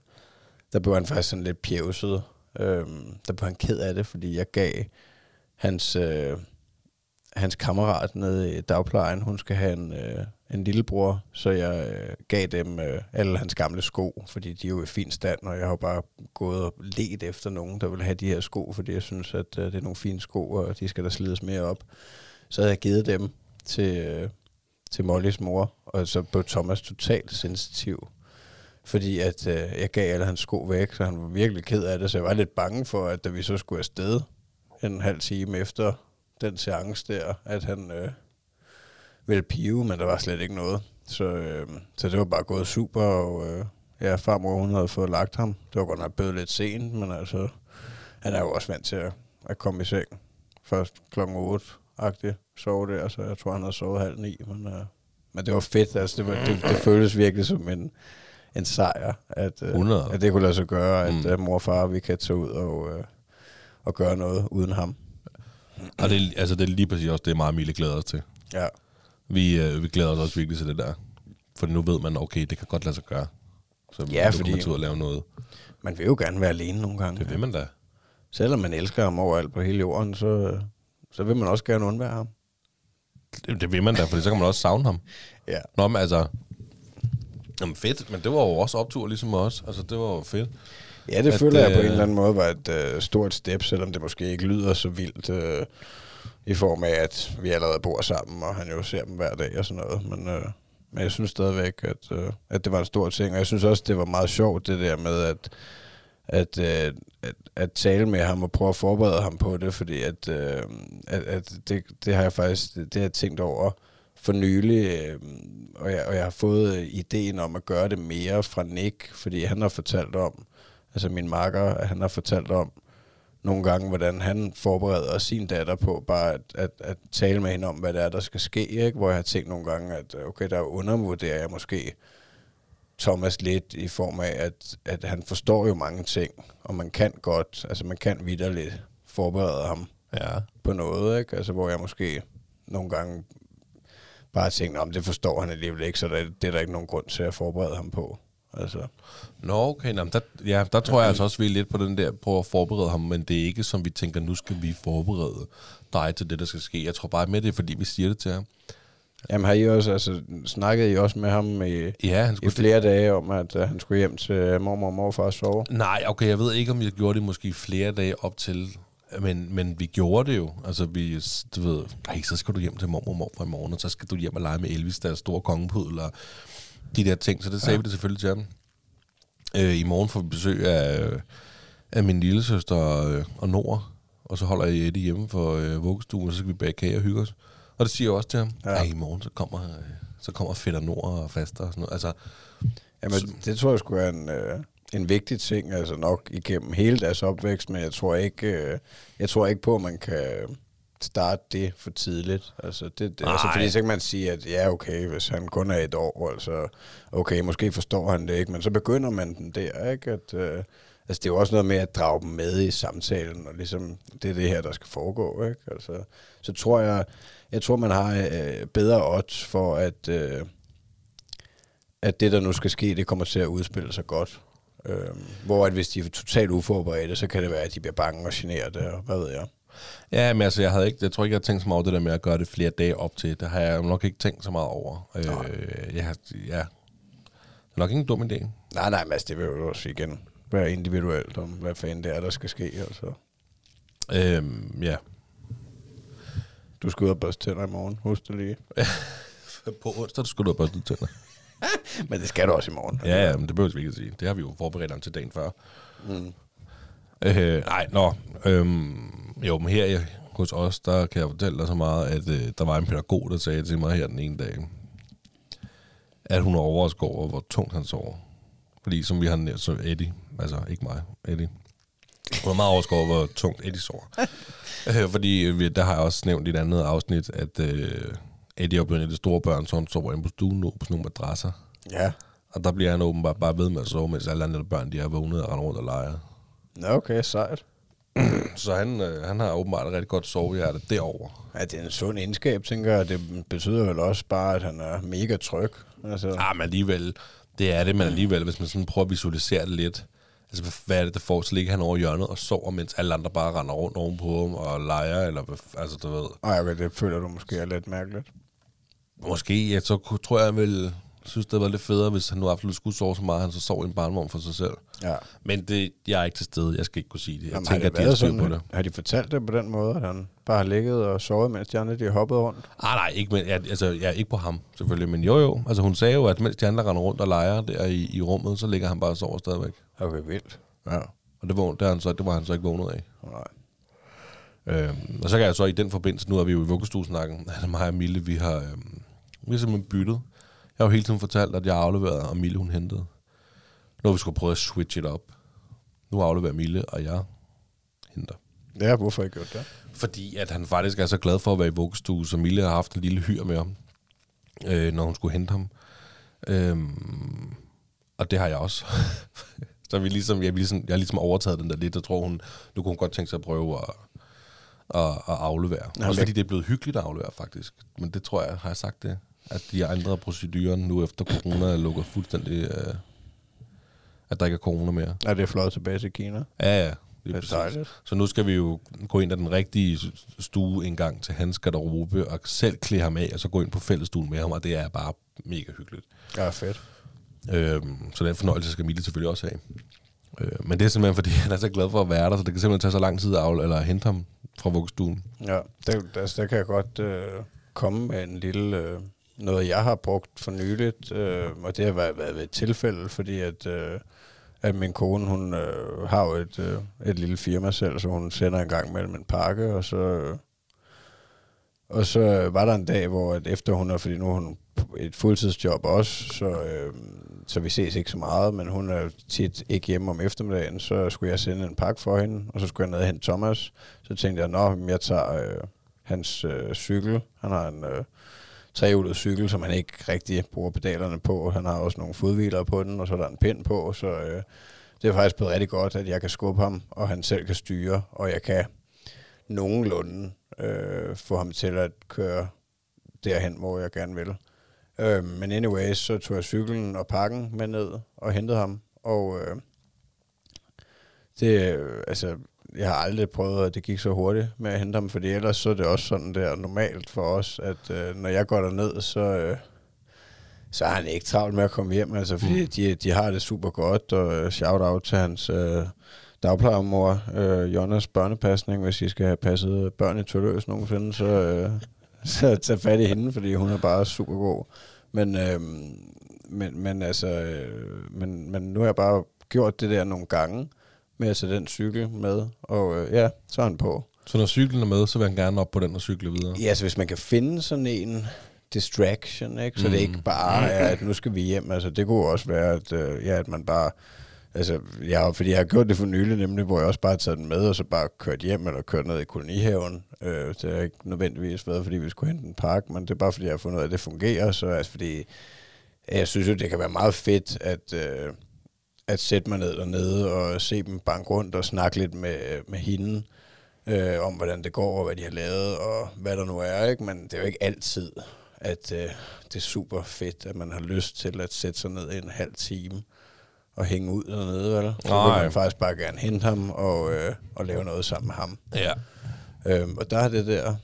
der blev han faktisk sådan lidt pjævset. Øh, der blev han ked af det, fordi jeg gav hans, øh, hans kammerat nede i dagplejen, hun skal have en, øh, en lillebror, så jeg øh, gav dem øh, alle hans gamle sko, fordi de er jo i fin stand, og jeg har bare gået og let efter nogen, der vil have de her sko, fordi jeg synes, at øh, det er nogle fine sko, og de skal der slides mere op. Så havde jeg givet dem til, øh, til Mollys mor, og så blev Thomas totalt sensitiv, fordi at øh, jeg gav alle hans sko væk, så han var virkelig ked af det, så jeg var lidt bange for, at da vi så skulle afsted en halv time efter den seance der, at han øh, ville pive, men der var slet ikke noget. Så, øh, så det var bare gået super, og øh, ja, farmor hun havde fået lagt ham. Det var godt nok blevet lidt sent, men altså, han er jo også vant til at, at komme i seng. Først klokken 8 agtigt sove der, så jeg tror, han havde sovet halv ni, men, øh, men det var fedt, altså det, var, det, det føltes virkelig som en, en sejr, at, øh, 100. at det kunne lade sig gøre, at Mm. øh, mor og far, vi kan tage ud og, øh, og gøre noget uden ham. Og det, er- altså, det er lige præcis også det, meget Mille glæder os til. Ja. Vi, øh, vi glæder os også virkelig til det der. For nu ved man, okay, det kan godt lade sig gøre. Så Ja, fordi- man ud og lave noget. Man vil jo gerne være alene nogle gange. Det vil man da. Selvom man elsker ham overalt på hele jorden, så, så vil man også gerne undvære ham. Det, det vil man da, for så kan man også savne ham. Ja. Nå, men altså... Jamen fedt, men det var jo også optur ligesom os. Altså, det var jo fedt. Ja, det at, føler jeg på øh, en eller anden måde var et øh, stort step, selvom det måske ikke lyder så vildt øh, i form af, at vi allerede bor sammen, og han jo ser dem hver dag og sådan noget. Men, øh, men jeg synes stadigvæk, at, øh, at det var en stor ting, og jeg synes også, det var meget sjovt, det der med, at, at, øh, at, at tale med ham og prøve at forberede ham på det, fordi at, øh, at, at det, det har jeg faktisk det, det har jeg tænkt over for nylig, øh, og, jeg, og jeg har fået øh, ideen om at gøre det mere fra Nick, fordi han har fortalt om, altså min makker, han har fortalt om nogle gange, hvordan han forbereder sin datter på bare at, at, at tale med hende om, hvad det er, der skal ske, ikke? hvor jeg har tænkt nogle gange, at okay, der undervurderer jeg måske Thomas lidt i form af, at, at han forstår jo mange ting, og man kan godt, altså man kan vidderligt forberede ham Ja. på noget, ikke? Altså, hvor jeg måske nogle gange bare tænker, om det forstår han alligevel ikke, så der, det er der ikke nogen grund til at forberede ham på. Altså, Nå, okay. Nå, der, ja, der tror jeg altså også, vi er lidt på den der, prøve at forberede ham, men det er ikke som vi tænker, nu skal vi forberede dig til det, der skal ske. Jeg tror bare med det, er, fordi vi siger det til ham. jamen har I også, altså, snakkede I også med ham i, Ja, han i skulle flere dage om, at uh, han skulle hjem til mormor og morfar og sove? Nej, okay, jeg ved ikke, om jeg gjorde det måske flere dage op til, men, men vi gjorde det jo. Altså, vi, du ved, ej, så skal du hjem til mormor og morfar i morgen, og så skal du hjem og lege med Elvis, der store kongepudel, og de der ting. Så det sagde ja. vi det selvfølgelig til ham. Øh, I morgen får vi besøg af, af min lille søster og, og Nora, og så holder jeg Eddie hjemme for øh, vuggestuen, og så skal vi bage kage og hygge os. Og det siger jeg også til ham. Ja. I morgen så kommer, øh, så kommer fætter Nora og faster og sådan noget. Altså, Jamen, det tror jeg skulle være en, øh, en vigtig ting, altså nok igennem hele deres opvækst, men jeg tror ikke, øh, jeg tror ikke på, at man kan starte det for tidligt. Altså, det, det, altså, fordi så kan man sige, at ja, okay, hvis han kun er et år, altså, okay, måske forstår han det ikke, men så begynder man den der, ikke? At, øh, altså, det er jo også noget med at drage dem med i samtalen, og ligesom, det er det her, der skal foregå, ikke? Altså, så tror jeg, jeg tror, man har øh, bedre odds for, at, øh, at det, der nu skal ske, det kommer til at udspille sig godt. Øhm, hvor at hvis de er totalt uforberedte, så kan det være, at de bliver bange og generet, og hvad ved jeg. Ja, men altså, jeg, havde ikke, jeg tror ikke, jeg har tænkt så meget over det der med at gøre det flere dage op til. Det har jeg nok ikke tænkt så meget over. Øh, jeg, har- ja, det er nok ikke en dum idé. Nej, nej, men altså, det vil jo også igen være individuelt, om hvad fanden det er, der skal ske. Altså. Øhm, ja. Du skal ud og børste tænder i morgen, husk det lige. På onsdag, du skulle du have børstet tænder. Men det skal du også i morgen. Ja, ja, men det behøver vi ikke at sige. Det har vi jo forberedt om til dagen før. Mm. Øh, nej, nå. Øhm, jo, men her hos os, der kan jeg fortælle dig så meget, at øh, der var en pædagog, der sagde til mig her den ene dag, at hun er overrasket over, hvor tungt han sover. Fordi som vi har nævnt, så Eddie, altså ikke mig, Eddie, hun er meget overrasket over, hvor tungt Eddie sover. øh, fordi vi, der har jeg også nævnt i et andet afsnit, at øh, Eddie er blevet en af de store børn, så han sover inde på stuen nu på sådan nogle madrasser. Ja. Og der bliver han åbenbart bare ved med at sove, mens alle andre børn de er vågnet og render rundt og leger. Nå, okay, sejt. Så han, øh, han har åbenbart et rigtig godt sovehjerte derovre. Ja, det er en sund egenskab, tænker jeg. Det betyder vel også bare, at han er mega tryg. Altså, Ah, men alligevel, det er det, men alligevel, hvis man sådan prøver at visualisere det lidt. Altså, hvad- er det, der får? Så ligger han over hjørnet og sover, mens alle andre bare render rundt ovenpå ham og leger, eller hvad altså, du ved. Ej, okay, det føler du måske er lidt mærkeligt. Måske, ja, så tror jeg, ville synes, det var lidt federe, hvis han nu absolut skulle sove så meget, han så sov i en barnvogn for sig selv. Ja. Men det, jeg er ikke til stede, jeg skal ikke kunne sige det. Jeg Jamen, tænker, har at det de har styr på det. Har de fortalt det på den måde, at han bare har ligget og sovet, mens de andre de har hoppet rundt? Ah, nej, ikke, men, altså, jeg er ikke på ham, selvfølgelig. Men jo, jo. Altså, hun sagde jo, at mens de andre render rundt og leger der i, i rummet, så ligger han bare og sover stadigvæk. Okay, vildt. Ja. Og det var, det, han så, det var han så ikke vågnet af. Nej. Øhm, og så kan jeg så i den forbindelse, nu er vi jo i vuggestuesnakken, at mig og Mille, vi har, øhm, vi har simpelthen byttet. Jeg har jo hele tiden fortalt, at jeg afleverede, og Mille hun hentede. Nu har vi skulle prøve at switch it up. Nu afleverer Mille, og jeg henter. Ja, hvorfor ikke gjort det? Fordi at han faktisk er så glad for at være i vuggestue, så Mille har haft en lille hyr med ham, øh, når hun skulle hente ham. Øhm, og det har jeg også. så vi ligesom, jeg, ligesom, jeg har ligesom overtaget den der lidt, og tror hun, nu kunne hun godt tænke sig at prøve at, at, at aflevere. Jamen, også jeg- fordi det er blevet hyggeligt at aflevere, faktisk. Men det tror jeg, har jeg sagt det, at de har ændret proceduren nu efter corona er lukket fuldstændig, øh, at der ikke er corona mere. Ja, det er flot tilbage til Kina. Ja, ja. Det er præcis. dejligt. Så nu skal vi jo gå ind ad den rigtige stue en gang til hans garderobe, og selv klæde ham af, og så gå ind på fællesstuen med ham, og det er bare mega hyggeligt. Ja, fedt. Øhm, så den fornøjelse skal Mille selvfølgelig også have. Øh, men det er simpelthen, fordi han er så glad for at være der, så det kan simpelthen tage så lang tid at eller at hente ham fra vuggestuen. Ja, der, der, der kan jeg godt øh, komme med en lille... Øh, noget, jeg har brugt for nyligt, øh, og det har været, været ved et tilfælde, fordi at, øh, at min kone, hun øh, har jo et, øh, et lille firma selv, så hun sender en gang mellem en pakke, og så... Øh, og så var der en dag, hvor at efter hun er, fordi nu har hun et fuldtidsjob også, så, øh, så vi ses ikke så meget, men hun er tit ikke hjemme om eftermiddagen, så skulle jeg sende en pakke for hende, og så skulle jeg ned og hente Thomas. Så tænkte jeg, nå, jeg tager øh, hans øh, cykel. Han har en øh, trehjulet cykel, som han ikke rigtig bruger pedalerne på. Han har også nogle fodhviler på den, og så er der en pind på, så øh, det er faktisk blevet rigtig godt, at jeg kan skubbe ham, og han selv kan styre, og jeg kan nogenlunde øh, få ham til at køre derhen, hvor jeg gerne vil. Øh, men anyways, så tog jeg cyklen og pakken med ned og hentede ham, og øh, det, øh, altså, jeg har aldrig prøvet, at det gik så hurtigt med at hente ham, fordi ellers så er det også sådan der normalt for os, at øh, når jeg går derned, så, øh, så har han ikke travlt med at komme hjem, altså, fordi mm. de, de har det super godt, og øh, shout-out til hans øh, dagplejermor, øh, Jonas børnepasning, hvis I skal have passet børn i Tølløs nogensinde, så, øh, så tag fat i hende, fordi hun er bare super god. Men, øh, men, men altså, øh, men, men nu har jeg bare gjort det der nogle gange, med at tage den cykel med, og øh, ja, så er han på. Så når cyklen er med, så vil han gerne op på den og cykle videre. Ja, så hvis man kan finde sådan en distraction, ikke? så mm. det ikke bare er, at nu skal vi hjem. Altså, det kunne også være, at, øh, ja, at man bare Altså, har, fordi jeg har gjort det for nylig, nemlig, hvor jeg også bare har taget den med, og så bare kørt hjem, eller kørt ned i kolonihaven. Øh, det har ikke nødvendigvis været, fordi vi skulle hente en park, men det er bare, fordi jeg har fundet ud af, at det fungerer. Så altså, fordi jeg synes jo, det kan være meget fedt, at, øh, at sætte mig ned dernede og se dem banke rundt og snakke lidt med, med hende øh, om, hvordan det går, og hvad de har lavet, og hvad der nu er. Ikke? Men det er jo ikke altid, at øh, det er super fedt, at man har lyst til at sætte sig ned i en halv time og hænge ud dernede, vel? Så vil Nej. man faktisk bare gerne hente ham og, øh, og lave noget sammen med ham. Ja. Øhm, og der er det der...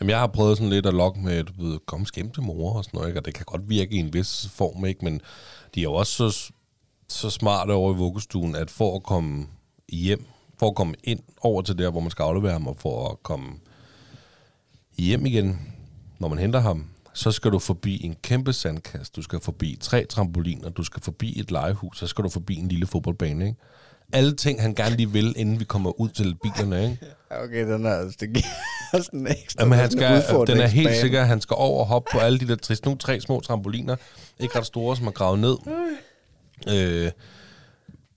Jamen, jeg har prøvet sådan lidt at lokke med, du ved, kom skæm til mor og sådan noget, ikke? og det kan godt virke i en vis form, ikke? men de er jo også så, så smarte over i vuggestuen, at for at komme hjem, for at komme ind over til der, hvor man skal aflevere ham, og for at komme hjem igen, når man henter ham, så skal du forbi en kæmpe sandkast, du skal forbi tre trampoliner, du skal forbi et legehus, så skal du forbi en lille fodboldbane, ikke? Alle ting, han gerne lige vil, inden vi kommer ud til bilerne, ikke? Okay, den er altså... Det giver sådan ekstra Jamen, han skal, den er helt sikker, han skal over og hoppe på alle de der tre, nogle tre små trampoliner. Ikke ret store, som er gravet ned. Øh,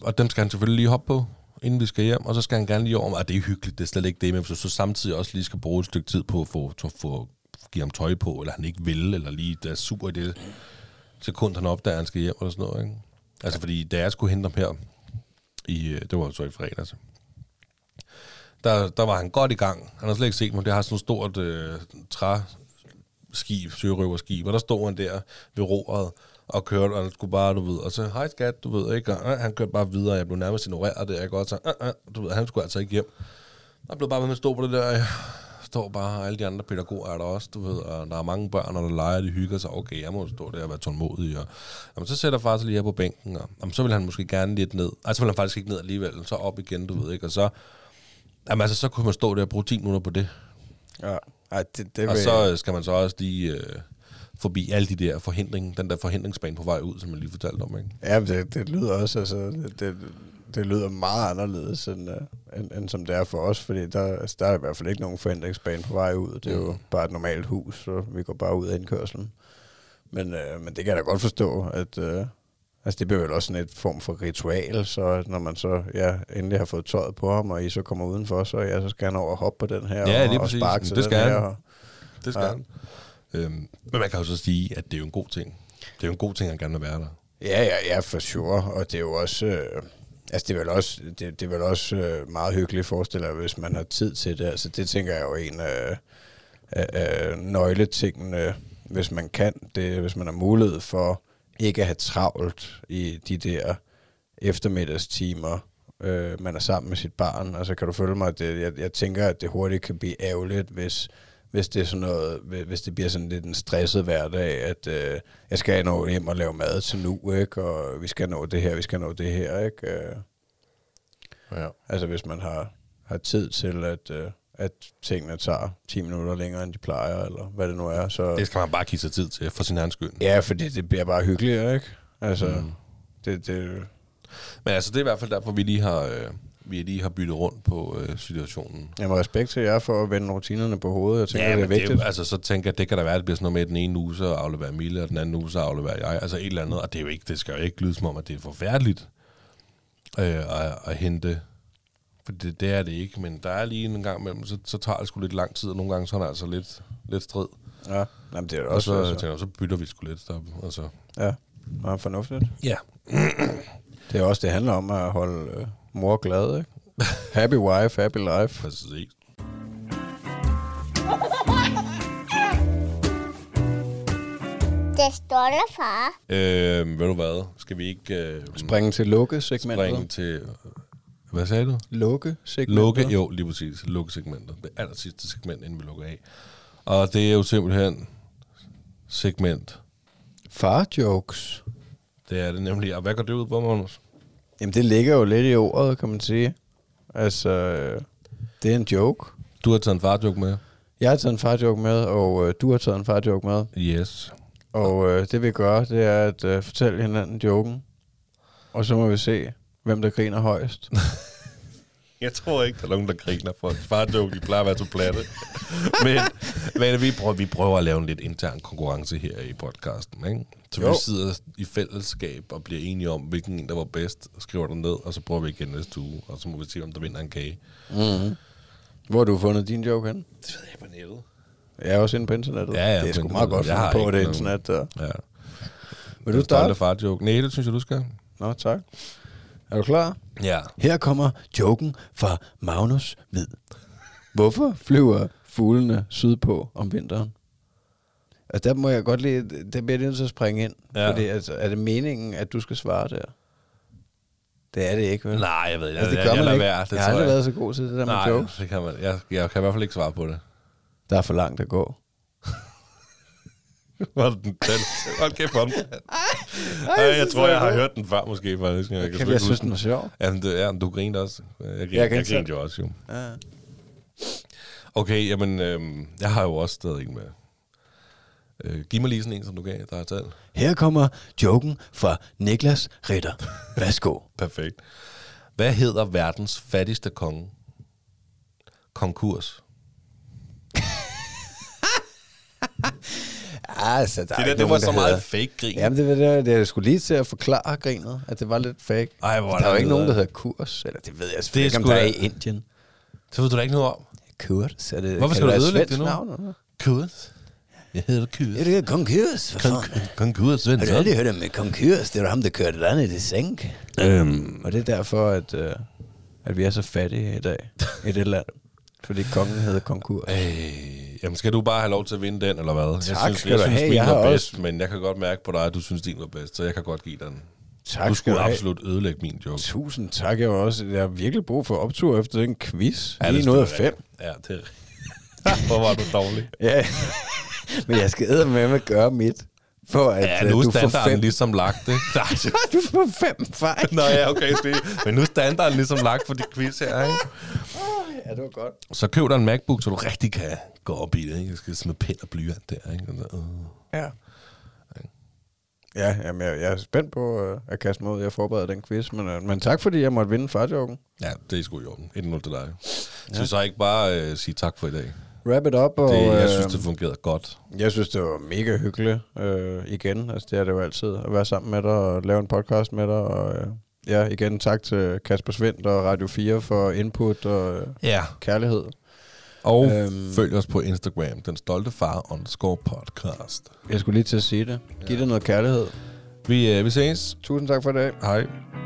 og dem skal han selvfølgelig lige hoppe på, inden vi skal hjem. Og så skal han gerne lige over, og det er hyggeligt, det er slet ikke det, men hvis du så samtidig også lige skal bruge et stykke tid på at få, to, få give ham tøj på, eller han ikke vil, eller lige der er super i det sekund, han opdager, at han skal hjem, eller sådan noget. Ikke? Altså, fordi da jeg skulle hente ham her, i, øh, det var så i fredags, der, der var han godt i gang. Han har slet ikke set mig. Det har sådan et stort øh, træskib, sørøverskib, og der stod han der ved roret og kørte, og han skulle bare, du ved, og så, hej skat, du ved, ikke? Og, øh, han kørte bare videre, jeg blev nærmest ignoreret der, ikke? Og så, øh, øh, du ved, han skulle altså ikke hjem. Der blev bare ved med at stå på det der, jeg står bare, og alle de andre pædagoger er der også, du ved, og der er mange børn, og der leger, de hygger sig, okay, jeg må stå der og være tålmodig, og jamen, så sætter far sig lige her på bænken, og jamen, så vil han måske gerne lidt ned, altså så vil han faktisk ikke ned alligevel, så op igen, du ved, ikke, og så, jamen, altså, så kunne man stå der og bruge 10 minutter på det, Ja, ej, det, det og vil, så øh, skal man så også lige øh, forbi alle de der forhindring, den der forhindringsbane på vej ud, som jeg lige fortalte om, ikke? Ja, det, det lyder også, altså, det, det, det lyder meget anderledes, end, uh, end, end som det er for os, fordi der, altså, der er i hvert fald ikke nogen forhindringsbane på vej ud. Det er jo Mm. bare et normalt hus, så vi går bare ud af indkørselen. Men, uh, men det kan jeg da godt forstå, at uh, altså, det bliver vel også sådan et form for ritual, så når man så ja, endelig har fået tøjet på ham, og I så kommer udenfor, så, ja, så skal han over og hoppe på den her, Ja, og, og sparke til Det den skal her. han. Og, Det skal ja. han. Øhm, men man kan jo så sige, at det er jo en god ting. Det er jo en god ting, at han gerne vil være der. Ja, ja, ja, for sure. Og det er jo også... Øh, altså, det er vel også, det, det er vel også øh, meget hyggeligt, forestiller jeg, hvis man har tid til det. Altså, det tænker jeg er jo en af, øh, øh, nøgletingene, hvis man kan det, hvis man har mulighed for ikke at have travlt i de der eftermiddagstimer, øh, man er sammen med sit barn. Altså, kan du følge mig? at Det, jeg, jeg tænker, at det hurtigt kan blive ærgerligt, hvis, hvis det er sådan noget, hvis det bliver sådan lidt en stresset hverdag, at øh, jeg skal nå hjem og lave mad til nu, ikke? Og vi skal nå det her, vi skal nå det her, ikke? Øh, Ja. altså hvis man har, har tid til, at, øh, at tingene tager 10 minutter længere, end de plejer, eller hvad det nu er, så... Det skal man bare give sig tid til, for sin egen skyld. Ja, fordi det bliver bare hyggeligere, ikke? Altså. Mm. det, det, Men altså, det er i hvert fald derfor, vi lige har, øh, vi lige har byttet rundt på øh, situationen. jeg må respekt til jer for at vende rutinerne på hovedet. Jeg tænker, ja, det er det er vigtigt. jo, altså, så tænker jeg, det kan da være, at det bliver sådan noget med, at den ene uge så afleverer Mille, og den anden uge så afleverer jeg. Altså et eller andet, og det, er jo ikke, det skal jo ikke lyde som om, at det er forfærdeligt øh, at, at hente. For det, det er det ikke, men der er lige en gang imellem, så, så tager det sgu lidt lang tid, og nogle gange så er der altså lidt, lidt strid. Ja, Jamen, det er Og også så, altså, tænker så bytter vi sgu lidt. Der, altså. ja, meget fornuftigt. Ja. Det er også, det handler om at holde øh, mor glad, ikke? Happy wife, happy life. Præcis. Det står der, far. Øh, ved du hvad? Skal vi ikke øh, Springe til lukke-segmentet. springe til... Hvad sagde du? Lukke-segmentet. Lukke, jo, lige præcis. Lukke-segmentet. Det aller sidste segment, inden vi lukker af. Og det er jo simpelthen segment. Far-jokes. Det er det nemlig. Og hvad går det ud på, Magnus? Jamen, det ligger jo lidt i ordet, kan man sige. Altså, det er en joke. Du har taget en farjoke med. Jeg har taget en far-joke med, og øh, du har taget en far-joke med. Yes. Og øh, det vi gør, det er at øh, fortælle hinanden joken. Og så må vi se, hvem der griner højst. Jeg tror ikke, der er nogen, der griner for en far-joke. De plejer at være så platte. Men, men vi, prøver, vi prøver at lave en lidt intern konkurrence her i podcasten. Ikke? Så jo. Vi sidder i fællesskab og bliver enige om, hvilken en, der var bedst, og skriver den ned, og så prøver vi igen næste uge, og så må vi se, om der vinder en kage. Hvor har du fundet din joke hen? Det ved jeg på nettet. Jeg er også inde på internettet. Ja, ja, det er sgu meget godt fundet på det internet. Der. Ja. Vil du starte? far-joke. Nej, det synes jeg, du skal. Nå, tak. Er du klar? Ja. Her kommer joken fra Magnus Hvid. Hvorfor flyver fuglene sydpå om vinteren? Altså, der må jeg godt lige, der bliver jeg nødt til at springe ind. Ja. Ja. Fordi, altså, er det meningen, at du skal svare der? Det er det ikke, vel? Nej, jeg ved ikke. Altså, det jeg, gør jeg, man lader ikke. være. Det jeg har aldrig været så god til det der med Nej, jokes. det kan man. Jeg, jeg kan i hvert fald ikke svare på det. Der er for langt at gå. Hold den den. Hold kæft om den. Ej, jeg tror, jeg har hørt den før, måske. Faktisk. Jeg, Kan jeg synes, den var sjov. Jamen, det, ja, men du grinte også. Jeg, Jeg jeg, jeg grinte jo også, jo. Ja. Okay, jamen, øhm, jeg har jo også stadig en med. Øh, giv mig lige sådan en, som du gav, der har taget. Her kommer joken fra Niklas Ritter. Værsgo. Perfekt. Hvad hedder verdens fattigste konge? Konkurs. altså, der er Det, der, det var nogen, så der meget hedder- fake grin. Jamen, det det, det, jeg skulle lige til at forklare grinet, at det var lidt fake. Ej, hvor er der er jo der ikke nogen, der hedder kurs, eller det ved jeg Det er ikke, om sgu der er i Indien. Så ved du da ikke noget om. Kurs, er det, Hvorfor skal det du ødelægge det nu? Navn? Kurs. Jeg hedder Kurs. Ja, det er konkurs. for fanden. Konkurs, Har Svend. du aldrig hørt om et konkurs? Det var ham, der kørte landet i sænk. Øhm, Og det er derfor, at, uh, at vi er så fattige i dag i det land. Fordi kongen hedder konkurs. øh, jamen, skal du bare have lov til at vinde den, eller hvad? Tak jeg synes, skal jeg du synes, have. min Jeg var har bedst, men jeg kan godt mærke på dig, at du synes, din var bedst, så jeg kan godt give den. Tak du skal skulle du have. absolut ødelægge min joke. Tusind tak. Jeg, var også, jeg har virkelig brug for optur efter den quiz. Ja, Lige noget af fem. Ja, det er. Hvor var du dårlig. Ja, men jeg skal med at gøre mit, for at Ja, øh, nu er standarden fem. ligesom lagt, det- Du får fem fejl. Nå ja, okay, det. Men nu er standarden ligesom lagt for de quiz her, ikke? Ja, det var godt. Så køb dig en MacBook, så du rigtig kan gå op i det, ikke? Du skal smide pind og blyant der, ikke? Og så, uh. Ja. Ja, jamen, jeg, jeg er spændt på øh, at kaste mig ud. Jeg forbereder den quiz, men, øh, men tak fordi jeg måtte vinde farjoken. Ja, det er sgu i orden. 1-0 til dig. Ja. Så så ikke bare uh, sige tak for i dag. Wrap it up. Og, Det, jeg øh, synes, det fungerede godt. jeg synes, det var mega hyggeligt øh, igen. Altså, det er det jo altid at være sammen med dig og lave en podcast med dig. Og, øh, ja, igen tak til Kasper Svendt og Radio 4 for input og øh, Ja. kærlighed. Og Øhm. følg os på Instagram, den stolte far underscore podcast. Jeg skulle lige til at sige det. Giv det noget kærlighed. Vi, uh, vi ses. Tusind tak for i dag. Hej.